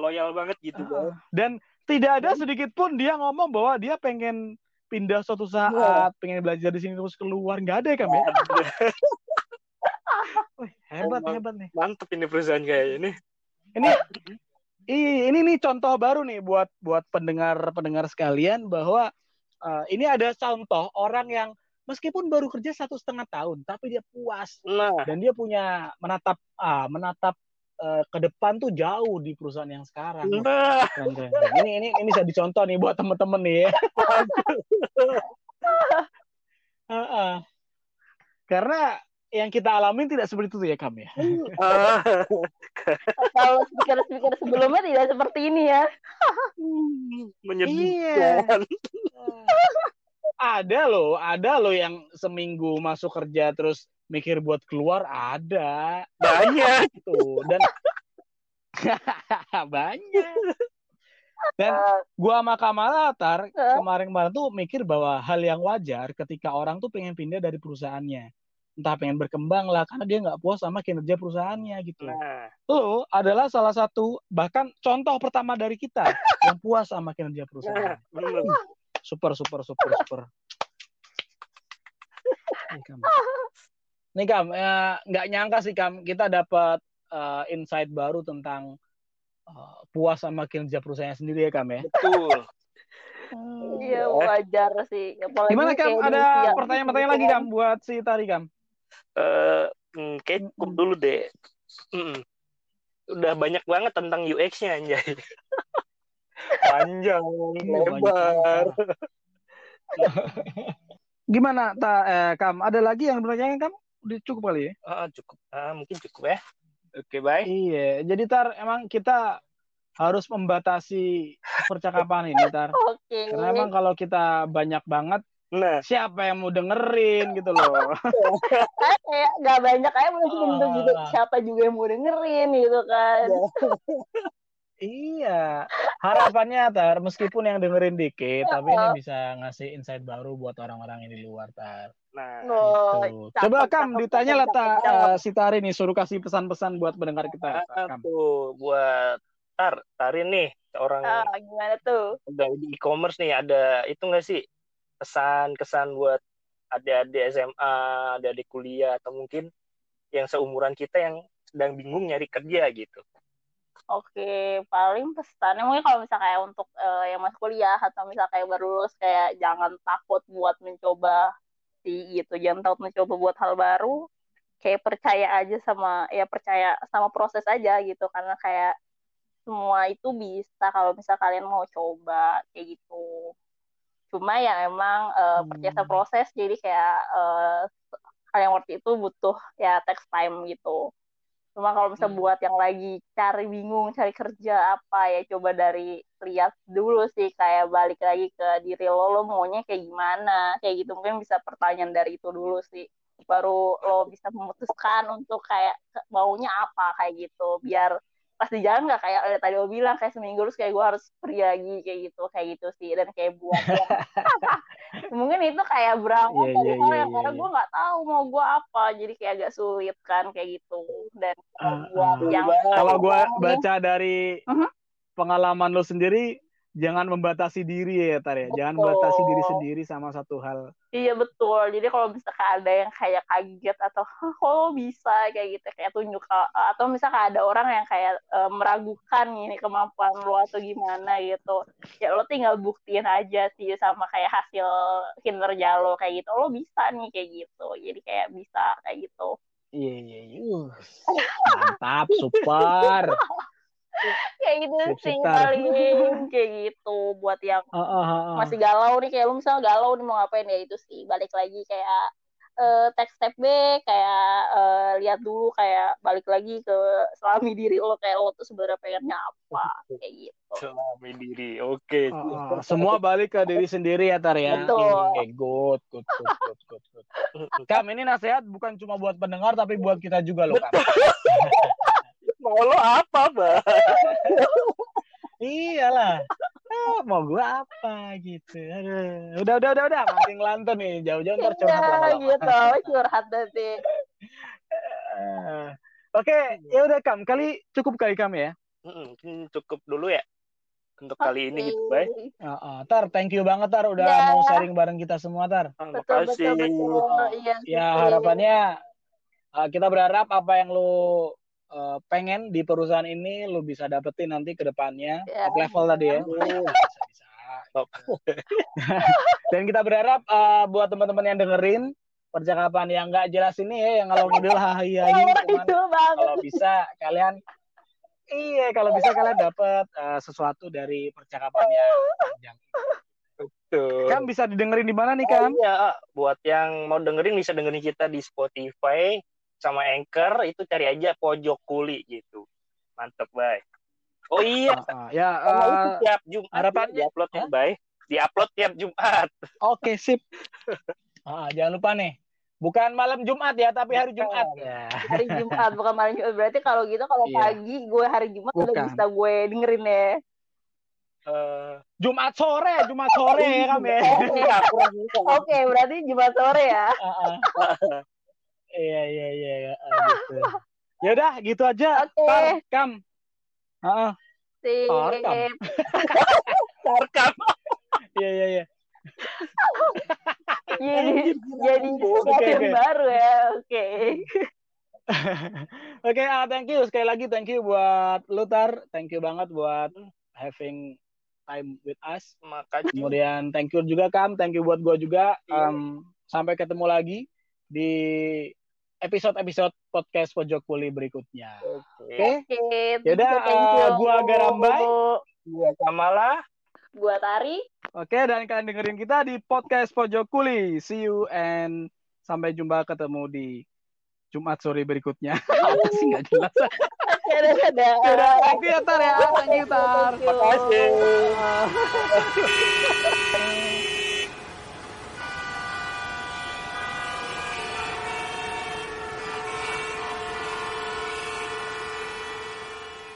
loyal banget gitu uh, dan tidak ada sedikit pun dia ngomong bahwa dia pengen pindah suatu saat, yeah. pengen belajar di sini terus keluar, nggak ada ya kamu ya? <laughs> Hebat, Emang hebat nih. Mantep ini perusahaan kayak ini. Ini ini nih contoh baru nih buat buat pendengar-pendengar sekalian bahwa uh, ini ada contoh orang yang meskipun baru kerja satu setengah tahun tapi dia puas nah. dan dia punya menatap ah menatap uh, ke depan tuh jauh di perusahaan yang sekarang. Nah. Keren, keren, keren. Ini ini ini bisa dicontoh nih buat temen-temen nih ya. <laughs> uh, uh. Karena yang kita alamin tidak seperti itu ya kami ya. Kalau speaker-speaker sebelumnya tidak seperti ini ya. <laughs> Menyedihkan. Iya. ada loh, ada loh yang seminggu masuk kerja terus mikir buat keluar ada banyak <laughs> tuh dan <laughs> banyak dan gua sama Kamala tar kemarin-kemarin tuh mikir bahwa hal yang wajar ketika orang tuh pengen pindah dari perusahaannya entah pengen berkembang lah karena dia nggak puas sama kinerja perusahaannya gitu. Nah. Lo adalah salah satu bahkan contoh pertama dari kita <laughs> yang puas sama kinerja perusahaan. Nah, super super super super. Nih Kam, ya, nggak nyangka sih Kam kita dapat uh, insight baru tentang uh, puas sama kinerja perusahaan sendiri ya Kam ya. Betul. Iya wajar sih. Apalagi Gimana Kam? Ada pertanyaan-pertanyaan lagi Kam buat si Tari Kam? uh, kayak cukup dulu deh. Hmm. Udah banyak banget tentang UX-nya anjay. <laughs> Panjang, lebar. <laughs> Gimana, ta, eh, Kam? Ada lagi yang bertanya Kam? Udah cukup kali ya? Uh, cukup. Uh, mungkin cukup ya. Oke, okay, baik. Iya, jadi tar emang kita harus membatasi percakapan ini, tar. <laughs> Oke. Okay. Karena emang kalau kita banyak banget, Nah, siapa yang mau dengerin gitu loh? <laughs> kayak nggak banyak belum tentu uh, gitu. Siapa juga yang mau dengerin gitu kan? <laughs> iya, harapannya tar meskipun yang dengerin dikit, tapi ini bisa ngasih insight baru buat orang-orang yang di luar tar. Nah, oh, gitu. Coba Kam ditanya lah ta, uh, si Tari nih suruh kasih pesan-pesan buat pendengar kita. Tuh buat Tar, Tari nih orang ah, gimana tuh? Udah di e-commerce nih ada itu nggak sih kesan-kesan buat adik-adik SMA, adik-adik kuliah, atau mungkin yang seumuran kita yang sedang bingung nyari kerja gitu. Oke, paling pesannya mungkin kalau misalnya kayak untuk uh, yang masuk kuliah atau misalnya kayak baru lulus kayak jangan takut buat mencoba di gitu, jangan takut mencoba buat hal baru, kayak percaya aja sama ya percaya sama proses aja gitu. Karena kayak semua itu bisa kalau misal kalian mau coba kayak gitu. Cuma ya emang uh, percaya proses. Jadi kayak uh, hal yang waktu itu butuh ya text time gitu cuma kalau misalnya hmm. buat yang lagi cari bingung cari kerja apa ya coba dari lihat dulu sih kayak balik lagi ke diri lo lo maunya kayak gimana? Kayak gitu mungkin bisa pertanyaan dari itu dulu sih. Baru lo bisa memutuskan untuk kayak maunya apa kayak gitu. Biar pas di jalan nggak kayak eh, tadi lo bilang kayak seminggu terus kayak gue harus pergi lagi kayak gitu kayak gitu sih dan kayak buat <laughs> mungkin itu kayak berangkat yeah, dari yeah, yeah, yeah, karena gue nggak tahu mau gue apa jadi kayak agak sulit kan kayak gitu dan uh, buat uh, yang kalau gue baca dari uh. -huh. pengalaman lo sendiri jangan membatasi diri ya Tar ya. Jangan membatasi diri sendiri sama satu hal. Iya betul. Jadi kalau misalkan ada yang kayak kaget atau kok bisa kayak gitu kayak tunjuk atau misalkan ada orang yang kayak uh, meragukan ini kemampuan lo atau gimana gitu. Ya lo tinggal buktiin aja sih sama kayak hasil kinerja lo kayak gitu. Lo bisa nih kayak gitu. Jadi kayak bisa kayak gitu. Iya iya iya. <laughs> Mantap, super. <laughs> kayak gitu sih paling <laughs> kayak gitu buat yang uh, uh, uh, masih galau nih kayak lu misalnya galau nih mau ngapain ya itu sih. Balik lagi kayak uh, text step back kayak uh, lihat dulu kayak balik lagi ke selami <laughs> diri lo kayak lo tuh sebenarnya pengennya apa kayak gitu. Selami diri oke. Okay. uh, uh, semua balik ke diri sendiri ya tar ya. Oke okay, good good good good good, good. Kam ini nasihat bukan cuma buat pendengar tapi buat kita juga loh Kam mau lo apa bang iyalah. Ah, mau gua apa gitu. Aduh. udah udah udah udah. Makin ngelantur nih. Jauh-jauh ntar curhat ya, gitu. Curhat nanti. Uh, oke. Okay, ya udah kam. Kali cukup kali kam ya? Hmm, cukup dulu ya untuk okay. kali ini. Gitu baik. Uh, uh, tar, thank you banget tar udah yeah. mau sharing bareng kita semua tar. Oh, betul, makasih. Betul, betul. Iya, ya harapannya uh, kita berharap apa yang lu uh, pengen di perusahaan ini lu bisa dapetin nanti ke depannya yeah. top level tadi ya. Uh, bisa bisa. <laughs> Top. <laughs> Dan kita berharap uh, buat teman-teman yang dengerin percakapan yang nggak jelas ini ya yang kalau ngidul hahaha kalau bisa kalian iya kalau bisa kalian dapat uh, sesuatu dari percakapan yang panjang Betul. Kan bisa didengerin di mana nih kan? Oh, iya, buat yang mau dengerin bisa dengerin kita di Spotify sama Anchor itu cari aja pojok kuli gitu. Mantep, bye. Oh iya. Uh, uh, ya, uh, tiap Jumat harapannya upload ya, bye. Di-upload tiap Jumat. Oke, okay, sip. uh, jangan lupa nih. Bukan malam Jumat ya, tapi hari Jumat. Ya. Hari Jumat, bukan malam Jumat. Berarti kalau gitu kalau iya. pagi gue hari Jumat bukan. udah bisa gue dengerin ya. Uh, Jumat sore, Jumat sore ya kan ya. Oke, berarti Jumat sore ya. <laughs> Iya iya iya ya, gitu. Ya udah gitu aja. Oke. Okay. Kam. Heeh. Sip. Tarkam. <laughs> Iya iya iya. <laughs> jadi jadi sesuatu okay, yang okay. baru ya. Oke. Okay. <laughs> Oke, okay, uh, thank you sekali lagi thank you buat Lutar, thank you banget buat having time with us. Makasih. Kemudian thank you juga Kam, thank you buat gua juga. Um, sampai ketemu lagi di episode-episode podcast Pojok Kuli berikutnya. Oke. Okay. Okay. Yaudah, uh, gua Garambai. Gua Kamala. Gua Tari. Oke, okay, dan kalian dengerin kita di podcast Pojok Kuli. See you and sampai jumpa ketemu di Jumat sore berikutnya. <laughs> Apa sih nggak jelas? <laughs> Dadah, dadah. Dadah, thank you ya, Tar ya. Thank you, Tar. Terima kasih. <laughs>